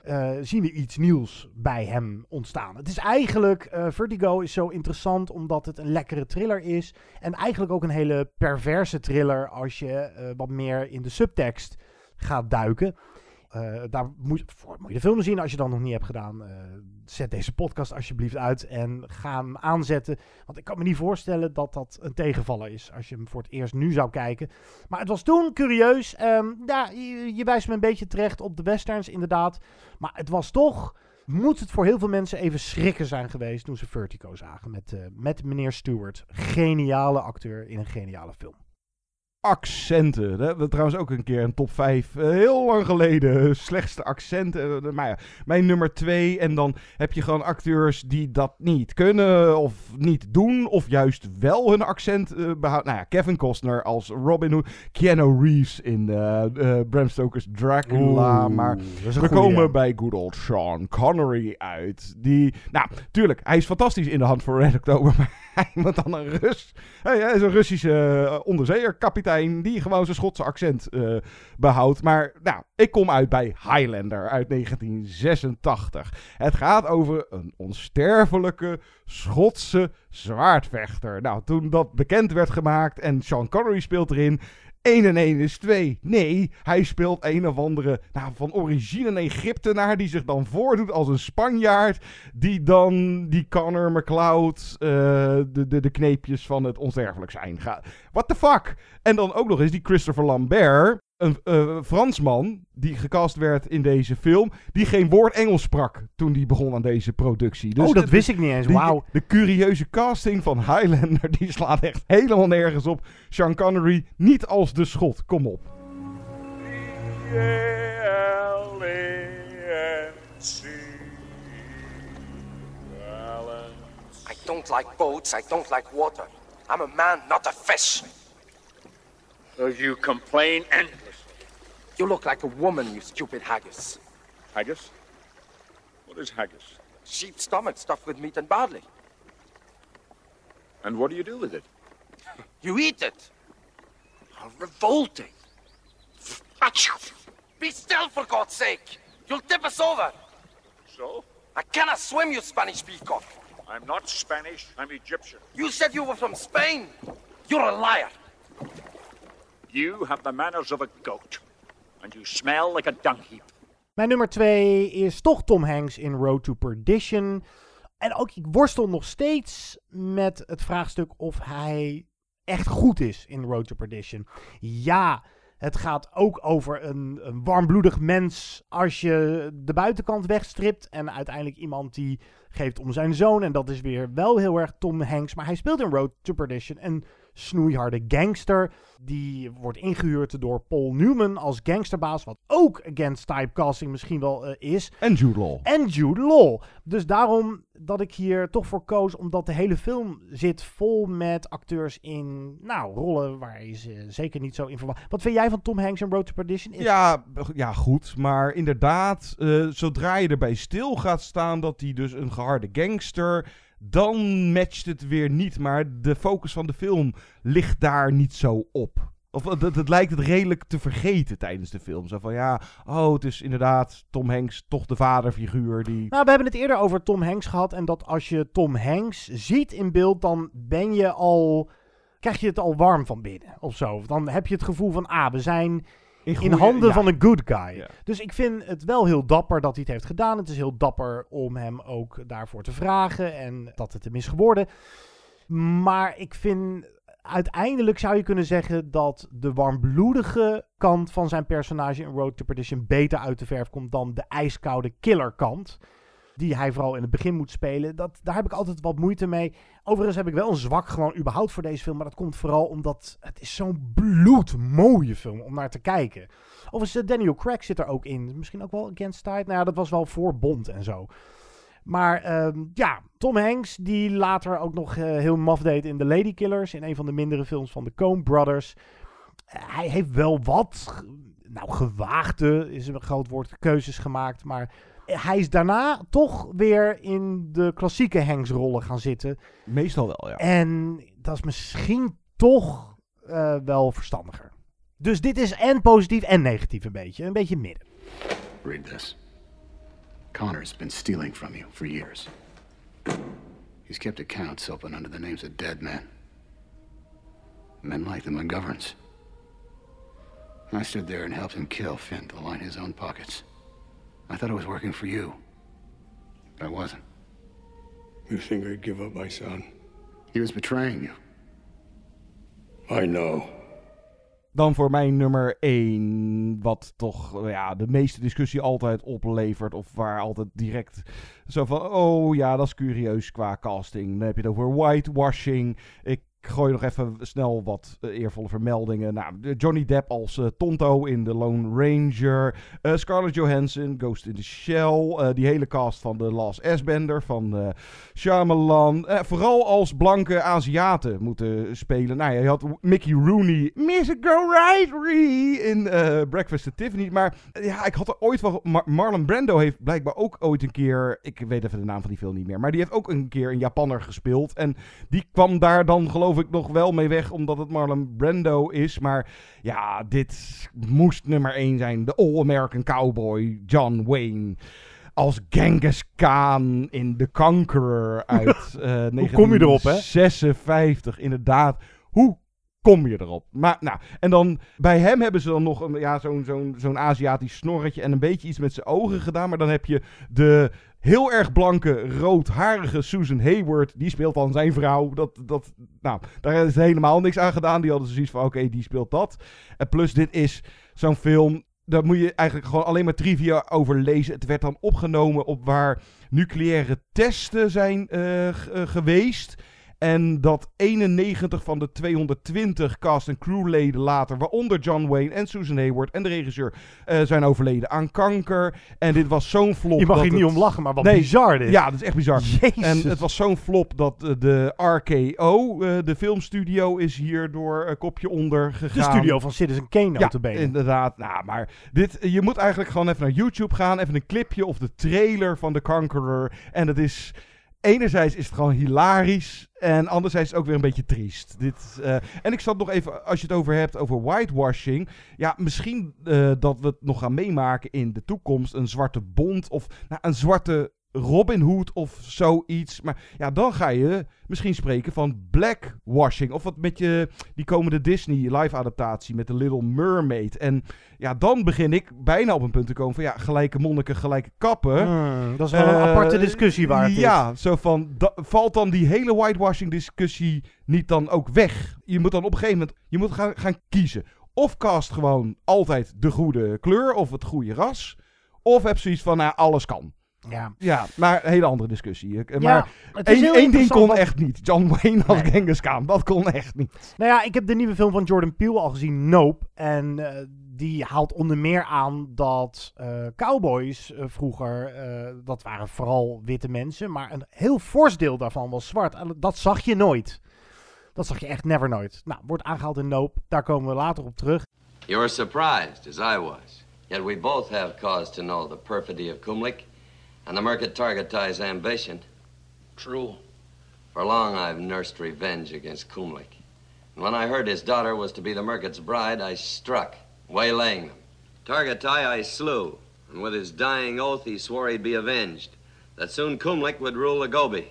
eh, zien we iets nieuws bij hem ontstaan. Het is eigenlijk, eh, Vertigo is zo interessant omdat het een lekkere thriller is en eigenlijk ook een hele perverse thriller als je eh, wat meer in de subtekst gaat duiken. Eh, daar moet, moet je de film zien als je dat nog niet hebt gedaan. eh, zet deze podcast alsjeblieft uit en ga hem aanzetten. Want ik kan me niet voorstellen dat dat een tegenvaller is als je hem voor het eerst nu zou kijken. Maar het was toen curieus. Ehm, ja, je, je wijst me een beetje terecht op de westerns inderdaad. Maar het was toch... Moet het voor heel veel mensen even schrikken zijn geweest toen ze Vertigo zagen met, eh, met meneer Stewart. Geniale acteur in een geniale film. Accenten. We hebben trouwens ook een keer een top 5 heel lang geleden. Slechtste accenten. Eh, maar ja, mijn nummer 2. En dan heb je gewoon acteurs die dat niet kunnen of niet doen. Of juist wel hun accent eh, behouden. Nou ja, Kevin Costner als Robin Hood. Keanu Reeves in eh, eh, Bram Stoker's Dracula. Oeh, maar we goeie. komen bij good old Sean Connery uit. Die, nou, tuurlijk, hij is fantastisch in de hand voor Red October. Maar hij moet dan een Rus. Hij, is een Russische uh, die gewoon zijn Schotse accent uh, behoudt. Maar nou, ik kom uit bij Highlander uit 1986. Het gaat over een onsterfelijke Schotse zwaardvechter. Nou, toen dat bekend werd gemaakt en Sean Connery speelt erin. 1 en 1 is 2. Nee, hij speelt een of andere nou, van origine Egyptenaar die zich dan voordoet als een Spanjaard. Die dan die Connor McLeod uh, de, de, de kneepjes van het onsterfelijk zijn gaat. What the fuck? En dan ook nog eens die Christopher Lambert. Een uh, Fransman die gecast werd in deze film, die geen woord Engels sprak toen die begon aan deze productie. Dus oh, dat wist ik niet eens. Wauw. De curieuze casting van Highlander, die slaat echt helemaal nergens op. Sean Connery niet als de schot. Kom op. I don't like boats, I don't like water. I'm a man, not a fish. So you complain endlessly. You look like a woman, you stupid haggis. Haggis? What is haggis? Sheep stomach stuffed with meat and barley. And what do you do with it? You eat it. How revolting. Be still, for God's sake. You'll tip us over. So? I cannot swim, you Spanish peacock. I'm not Spanish, I'm Egyptian. You said you were from Spain. You're a liar. You have the manners of a goat. You smell like a dung. Mijn nummer 2 is toch Tom Hanks in Road to Perdition. En ook, ik worstel nog steeds met het vraagstuk of hij echt goed is in Road to Perdition. Ja, het gaat ook over een, een warmbloedig mens als je de buitenkant wegstript. En uiteindelijk iemand die geeft om zijn zoon. En dat is weer wel heel erg Tom Hanks. Maar hij speelt in Road to Perdition snoeiharde gangster. Die wordt ingehuurd door Paul Newman als gangsterbaas. Wat ook against typecasting misschien wel uh, is. En Jude Law. En Jude Law. Dus daarom dat ik hier toch voor koos. Omdat de hele film zit vol met acteurs in nou, rollen waar je ze zeker niet zo in verwacht. Wat vind jij van Tom Hanks in Road to Perdition? Is... Ja, ja, goed. Maar inderdaad, uh, zodra je erbij stil gaat staan dat hij dus een geharde gangster dan matcht het weer niet. Maar de focus van de film ligt daar niet zo op. Of het, het, lijkt het redelijk te vergeten tijdens de film. Zo van ja, oh, het is inderdaad Tom Hanks, toch de vaderfiguur die. Nou, we hebben het eerder over Tom Hanks gehad. En dat als je Tom Hanks ziet in beeld, dan ben je al. krijg je het al warm van binnen of zo. Dan heb je het gevoel van, ah, we zijn in, goeie, in handen ja. van een good guy. Ja. Dus ik vind het wel heel dapper dat hij het heeft gedaan. Het is heel dapper om hem ook daarvoor te vragen en dat het hem is geworden. Maar ik vind uiteindelijk zou je kunnen zeggen dat de warmbloedige kant van zijn personage in Road to Perdition beter uit de verf komt dan de ijskoude killerkant. Die hij vooral in het begin moet spelen. Dat, daar heb ik altijd wat moeite mee. Overigens heb ik wel een zwak gewoon überhaupt voor deze film. Maar dat komt vooral omdat het is zo'n bloedmooie film om naar te kijken. Overigens, uh, Daniel Craig zit er ook in. Misschien ook wel Against Tide. Nou dat was wel voor Bond en zo. Maar um, ja, Tom Hanks, die later ook nog uh, heel maf deed in The Lady Killers. In een van de mindere films van de Coen Brothers. Uh, hij heeft wel wat, nou gewaagde is een groot woord, keuzes gemaakt. Maar hij is daarna toch weer in de klassieke Hanks-rollen gaan zitten. Meestal wel, ja. En dat is misschien toch uh, wel verstandiger. Dus dit is en positief en negatief een beetje. Een beetje midden. Read this. Connor's been stealing from you for years. He's kept accounts open under the names of dead men. Men like the McGoverns. I stood there and helped him kill Finn to line his own pockets. I thought I was working for you. But I wasn't. You think I'd give up my son? He was betraying you. I know. Dan voor mijn nummer 1, wat toch ja, de meeste discussie altijd oplevert. Of waar altijd direct zo van, oh ja, dat is curieus qua casting. Dan heb je het over whitewashing. Ik gooi nog even snel wat eh, eervolle vermeldingen. Nou, Johnny Depp als eh, Tonto in The Lone Ranger. Eh, Scarlett Johansson, Ghost in the Shell. die hele cast van The Last S-Bender van Shyamalan. Vooral als blanke Aziaten moeten spelen. Nou ja, je had Mickey Rooney, Mr. Go Right in Breakfast at Tiffany. Maar ja, ik had er ooit wel... Mar- Marlon Brando heeft blijkbaar ook ooit een keer... Ik weet even de naam van die film niet meer. Maar die heeft ook een keer een Japanner gespeeld. En die kwam daar dan geloof ik nog wel mee weg, omdat het Marlon Brando is. Maar ja, dit moest nummer 1 zijn. De All-American Cowboy, John Wayne. Als Genghis Khan in The Conqueror uit eh Hoe kom je erop, hè? 56, inderdaad. Hoe kom je erop? Maar, nou, en dan bij hem hebben ze dan nog een, ja, zo'n zo'n zo'n Aziatisch snorretje en een beetje iets met zijn ogen gedaan. Maar dan heb je de heel erg blanke, roodharige Susan Hayward. Die speelt dan zijn vrouw. Dat, dat, nou, daar is helemaal niks aan gedaan. Die hadden zoiets van, oké, die speelt dat. En plus, dit is zo'n film... Daar moet je eigenlijk gewoon alleen maar trivia over lezen. Het werd dan opgenomen op waar nucleaire testen zijn eh, eh, geweest. En dat 91 van de 220 cast- en crewleden later, waaronder John Wayne en Susan Hayward en de regisseur, eh, zijn overleden aan kanker. En dit was zo'n flop. Je mag dat hier niet het- om lachen, maar wat bizar dit. Ja, dat is echt bizar. Jezus. En het was zo'n flop dat eh, de RKO, eh, de filmstudio, is hier door een kopje onder gegaan. De studio van Citizen Kane, Ja, notabene. inderdaad. Nou, maar dit, je moet eigenlijk gewoon even naar YouTube gaan. Even een clipje of de trailer van The Conqueror. En het is... Enerzijds is het gewoon hilarisch. En anderzijds is het ook weer een beetje triest. Dit, eh, en ik zat nog even, als je het over hebt, over whitewashing. Ja, misschien eh, dat we het nog gaan meemaken in de toekomst. Een zwarte bond of nou, een zwarte Robin Hood of zoiets. Maar ja, dan ga je misschien spreken van blackwashing. Of wat met je, die komende Disney live adaptatie met The Little Mermaid. En ja, dan begin ik bijna op een punt te komen van ja, gelijke monniken, gelijke kappen. Hmm, dat is wel een Eh, aparte discussie waard. Ja, zo van, da- valt dan die hele whitewashing discussie niet dan ook weg? Je moet dan op een gegeven moment, je moet gaan, gaan kiezen. Of cast gewoon altijd de goede kleur of het goede ras. Of heb zoiets van, nou, alles kan. Ja. Ja, maar een hele andere discussie. Ja, maar één, ding kon wat- echt niet. John Wayne als Nee. Genghis Khan, dat kon echt niet. Nou ja, ik heb de nieuwe film van Jordan Peele al gezien, Nope. En eh, die haalt onder meer aan dat eh, cowboys eh, vroeger, eh, dat waren vooral witte mensen, maar een heel fors deel daarvan was zwart. En dat zag je nooit. Dat zag je echt never nooit. Nou, wordt aangehaald in Nope. Daar komen we later op terug. You're surprised, as I was. Yet we both have cause to know the perfidy of Kumlik and the Merkit Targetai's ambition. True. For long I've nursed revenge against Kumlik. And when I heard his daughter was to be the Merkit's bride, I struck, waylaying them. Targetai I slew, and with his dying oath he swore he'd be avenged, that soon Kumlik would rule the Gobi.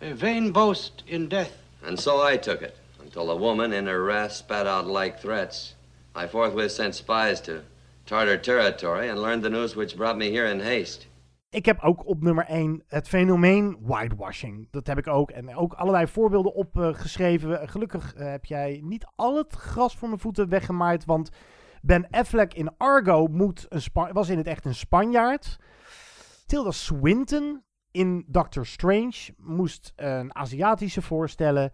A vain boast in death. And so I took it, until the woman in her wrath spat out like threats. I forthwith sent spies to Tartar territory and learned the news which brought me here in haste. Ik heb ook op nummer 1 het fenomeen whitewashing. Dat heb ik ook. En ook allerlei voorbeelden opgeschreven. Gelukkig eh, heb jij niet al het gras voor mijn voeten weggemaaid. Want Ben Affleck in Argo moet een was in het echt een Spanjaard. Tilda Swinton in Doctor Strange moest een Aziatische voorstellen.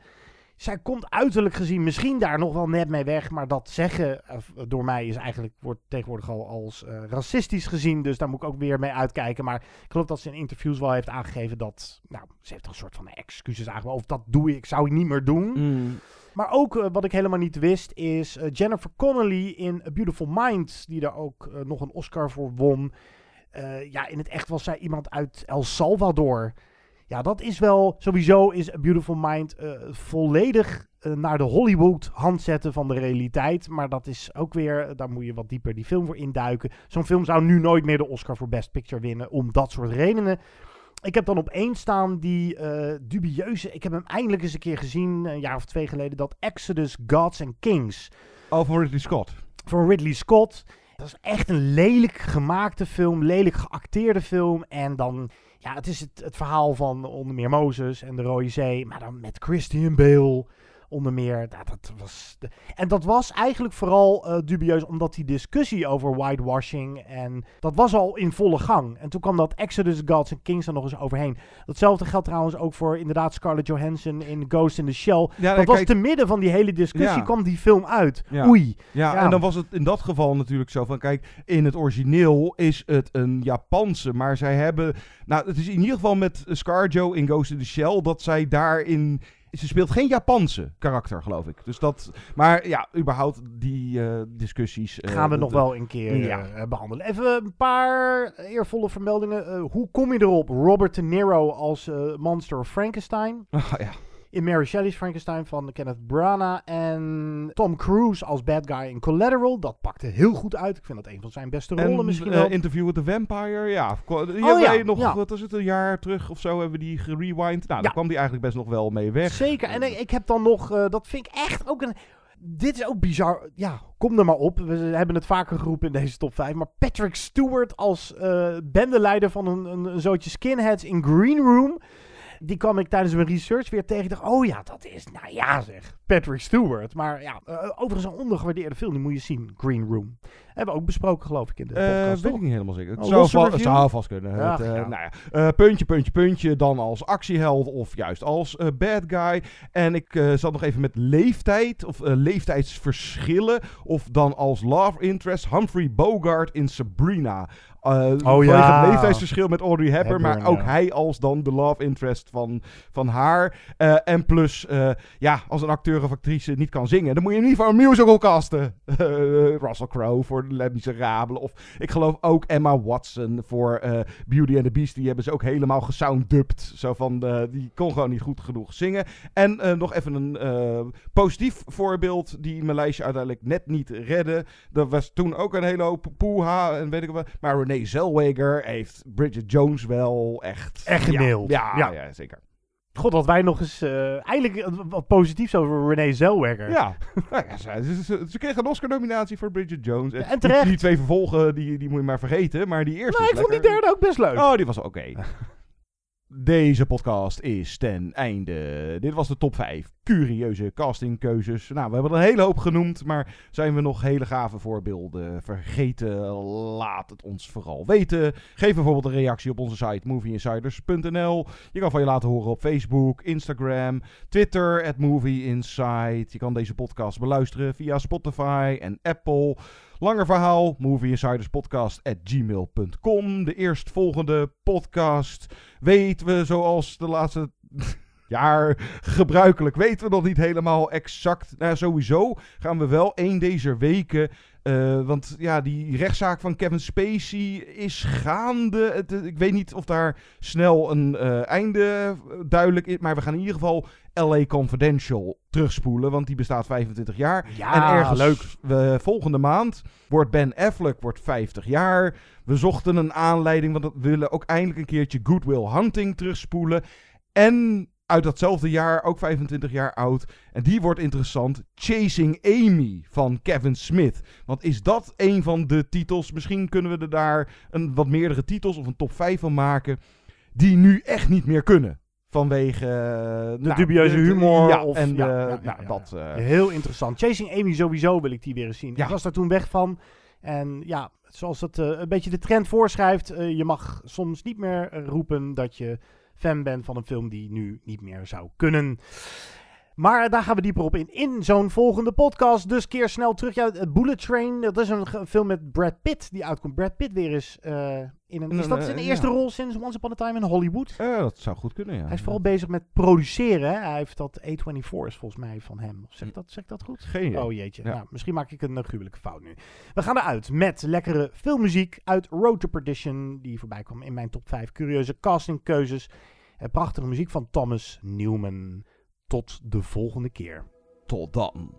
Zij komt uiterlijk gezien misschien daar nog wel net mee weg. Maar dat zeggen door mij is eigenlijk, wordt tegenwoordig al als eh, racistisch gezien. Dus daar moet ik ook weer mee uitkijken. Maar ik geloof dat ze in interviews wel heeft aangegeven dat... Nou, ze heeft een soort van excuses aangeboden. Of dat doe ik, zou ik niet meer doen. Mm. Maar ook eh, wat ik helemaal niet wist is eh, Jennifer Connelly in A Beautiful Mind. Die daar ook nog een Oscar voor won. Ja, in het echt was zij iemand uit El Salvador. Ja, dat is wel... Sowieso is A Beautiful Mind eh, volledig eh, naar de Hollywood hand zetten van de realiteit. Maar dat is ook weer... Daar moet je wat dieper die film voor induiken. Zo'n film zou nu nooit meer de Oscar voor Best Picture winnen. Om dat soort redenen. Ik heb dan op één staan die eh, dubieuze... Ik heb hem eindelijk eens een keer gezien, een jaar of twee geleden. Dat Exodus, Gods and Kings. Oh, van Ridley Scott. Van Ridley Scott. Dat is echt een lelijk gemaakte film, lelijk geacteerde film. En dan, ja, het is het, het verhaal van onder meer Mozes en de Rode Zee. Maar dan met Christian Bale onder meer. Nou, dat was de- en dat was eigenlijk vooral eh, dubieus, omdat die discussie over whitewashing. En dat was al in volle gang. En toen kwam dat Exodus Gods and Kings er nog eens overheen. Datzelfde geldt trouwens ook voor inderdaad Scarlett Johansson in Ghost in the Shell. Ja, dat was kijk- te midden van die hele discussie, Ja. kwam die film uit. Ja. Oei. Ja, en dan was het in dat geval natuurlijk zo van, kijk, in het origineel is het een Japanse, maar zij hebben, nou, het is in ieder geval met Scarjo in Ghost in the Shell, dat zij daarin, ze speelt geen Japanse karakter, geloof ik. Dus dat, maar ja, überhaupt die eh, discussies. eh, Gaan we nog wel een keer Ja. eh, behandelen. Even een paar eervolle vermeldingen. Eh, hoe kom je erop? Robert De Niro als eh, Monster of Frankenstein. Ah, ja. In Mary Shelley's Frankenstein van Kenneth Branagh. En Tom Cruise als bad guy in Collateral. Dat pakte heel goed uit. Ik vind dat een van zijn beste rollen En misschien wel. Interview with the Vampire, ja. Die Oh, ja, nog, ja. wat is het, een jaar terug of zo, hebben we die gerewind. Nou, daar kwam die eigenlijk best nog wel mee weg. Zeker. En ik, ik heb dan nog, eh, dat vind ik echt ook een... Dit is ook bizar. Ja, kom er maar op. We hebben het vaker geroepen in deze top 5. Maar Patrick Stewart als eh bendeleider van een, een, een zootje skinheads in Green Room. Die kwam ik tijdens mijn research weer tegen. Ik dacht, oh ja, dat is, nou ja zeg, Patrick Stewart. Maar ja, eh, overigens een ondergewaardeerde film. Die moet je zien, Green Room. Hebben we ook besproken, geloof ik, in de Eh, podcast. weet toch? ik niet helemaal zeker. Het Oh, zou, va- zou vast kunnen. Ach, Het, eh, ja. nou ja, puntje, puntje, puntje. Dan als actieheld of juist als bad guy. En ik zat nog even met leeftijd of leeftijdsverschillen. Of dan als love interest Humphrey Bogart in Sabrina. Ja. het leeftijdsverschil met Audrey Hepburn. Hepburn, maar ook ja. hij als dan de love interest van, van haar. Eh, en plus, eh, ja, als een acteur of actrice niet kan zingen, dan moet je hem niet voor een musical casten. Russell Crowe voor Les Miserables. Of ik geloof ook Emma Watson voor Beauty and the Beast. Die hebben ze ook helemaal gesounddubbed. Zo van, die kon gewoon niet goed genoeg zingen. En nog even een positief voorbeeld die mijn lijstje uiteindelijk net niet redde. Dat was toen ook een hele hoop poeha en weet ik wat. Maar Renee Zellweger heeft Bridget Jones wel echt... Echt Ja, geneeld. Ja, Ja. ja. zeker. God, dat wij nog eens eh, eigenlijk wat- positiefs over Renee Zellweger. Ja, nou ja ze, ze, ze, ze kreeg een Oscar-nominatie voor Bridget Jones. en terecht. Die, die twee vervolgen, die, die moet je maar vergeten. Maar die eerste Nee, is ik vond die derde ook best leuk. Oh, die was oké. Deze podcast is ten einde. Dit was de top 5 curieuze castingkeuzes. Nou, we hebben er een hele hoop genoemd, maar zijn we nog hele gave voorbeelden vergeten? Laat het ons vooral weten. Geef bijvoorbeeld een reactie op onze site movieinsiders.nl. Je kan van je laten horen op Facebook, Instagram, Twitter, at movieinsight. Je kan deze podcast beluisteren via Spotify en Apple. Langer verhaal, movieinsiderspodcast.gmail.com. De eerstvolgende podcast weten we zoals de laatste jaar gebruikelijk weten we nog niet helemaal exact. Nou, sowieso gaan we wel één deze weken. Eh, want ja, die rechtszaak van Kevin Spacey is gaande. Het, eh, ik weet niet of daar snel een eh, einde duidelijk is. Maar we gaan in ieder geval LA Confidential terugspoelen. Want die bestaat 25 jaar. Ja, en ergens leuk. volgende maand wordt Ben Affleck wordt 50 jaar. We zochten een aanleiding, want we willen ook eindelijk een keertje Good Will Hunting terugspoelen. En uit datzelfde jaar, ook 25 jaar oud. En die wordt interessant. Chasing Amy van Kevin Smith. Want is dat een van de titels? Misschien kunnen we er daar een, wat meerdere titels of een top 5 van maken. Die nu echt niet meer kunnen. Vanwege De dubieuze humor. Ja, of, en ja, de- ja, ja, nou, ja, dat. eh, Heel interessant. Chasing Amy sowieso wil ik die weer eens zien. Ja. Ik was daar toen weg van. En ja, zoals het eh, een beetje de trend voorschrijft. eh, je mag soms niet meer eh, roepen dat je fan bent van een film die nu niet meer zou kunnen. Maar daar gaan we dieper op in in zo'n volgende podcast. Dus keer snel terug. Ja, het Bullet Train, dat is een film met Brad Pitt die uitkomt. Brad Pitt weer eens eh, in een... Is dat zijn eh, eerste ja. rol sinds Once Upon a Time in Hollywood? eh, dat zou goed kunnen, ja. Hij is vooral bezig met produceren. Hè? Hij heeft dat A24 is volgens mij van hem. Zeg ik dat, zeg ik dat goed? Geen idee. Oh jeetje. Ja. Nou, misschien maak ik een uh, gruwelijke fout nu. We gaan eruit met lekkere filmmuziek uit Road to Perdition. Die voorbij kwam in mijn top 5 curieuze castingkeuzes. En prachtige muziek van Thomas Newman. Tot de volgende keer. Tot dan.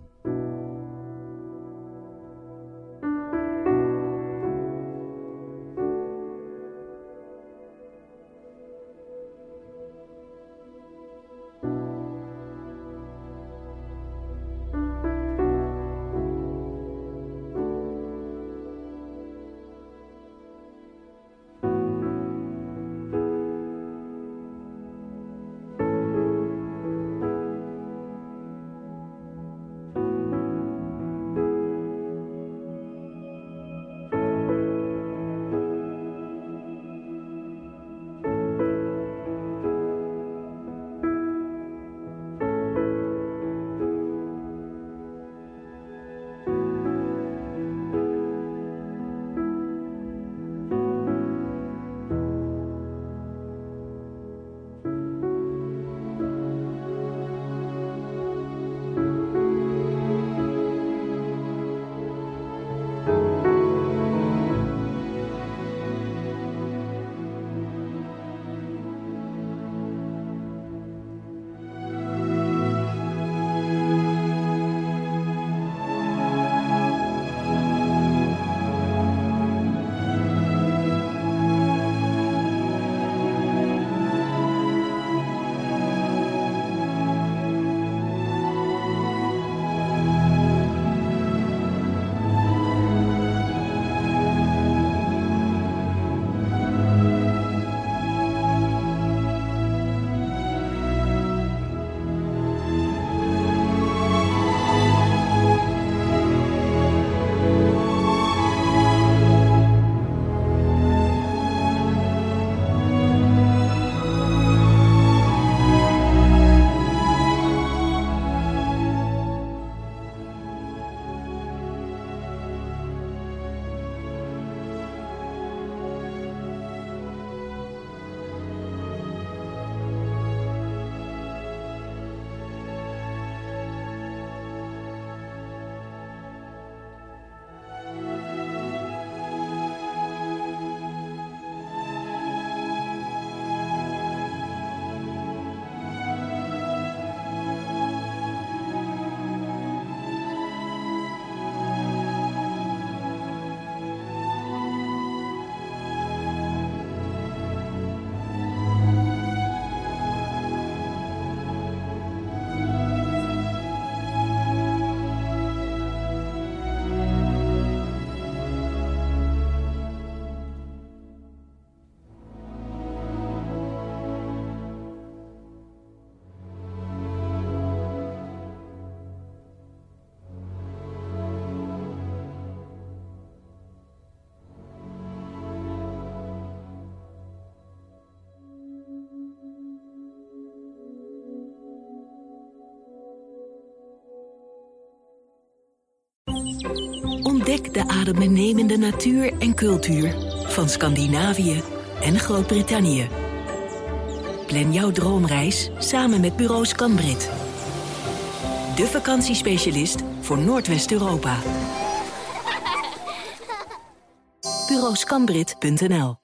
De adembenemende natuur en cultuur van Scandinavië en Groot-Brittannië. Plan jouw droomreis samen met Bureau Scanbrit. De vakantiespecialist voor Noordwest-Europa. Bureauscanbrit.nl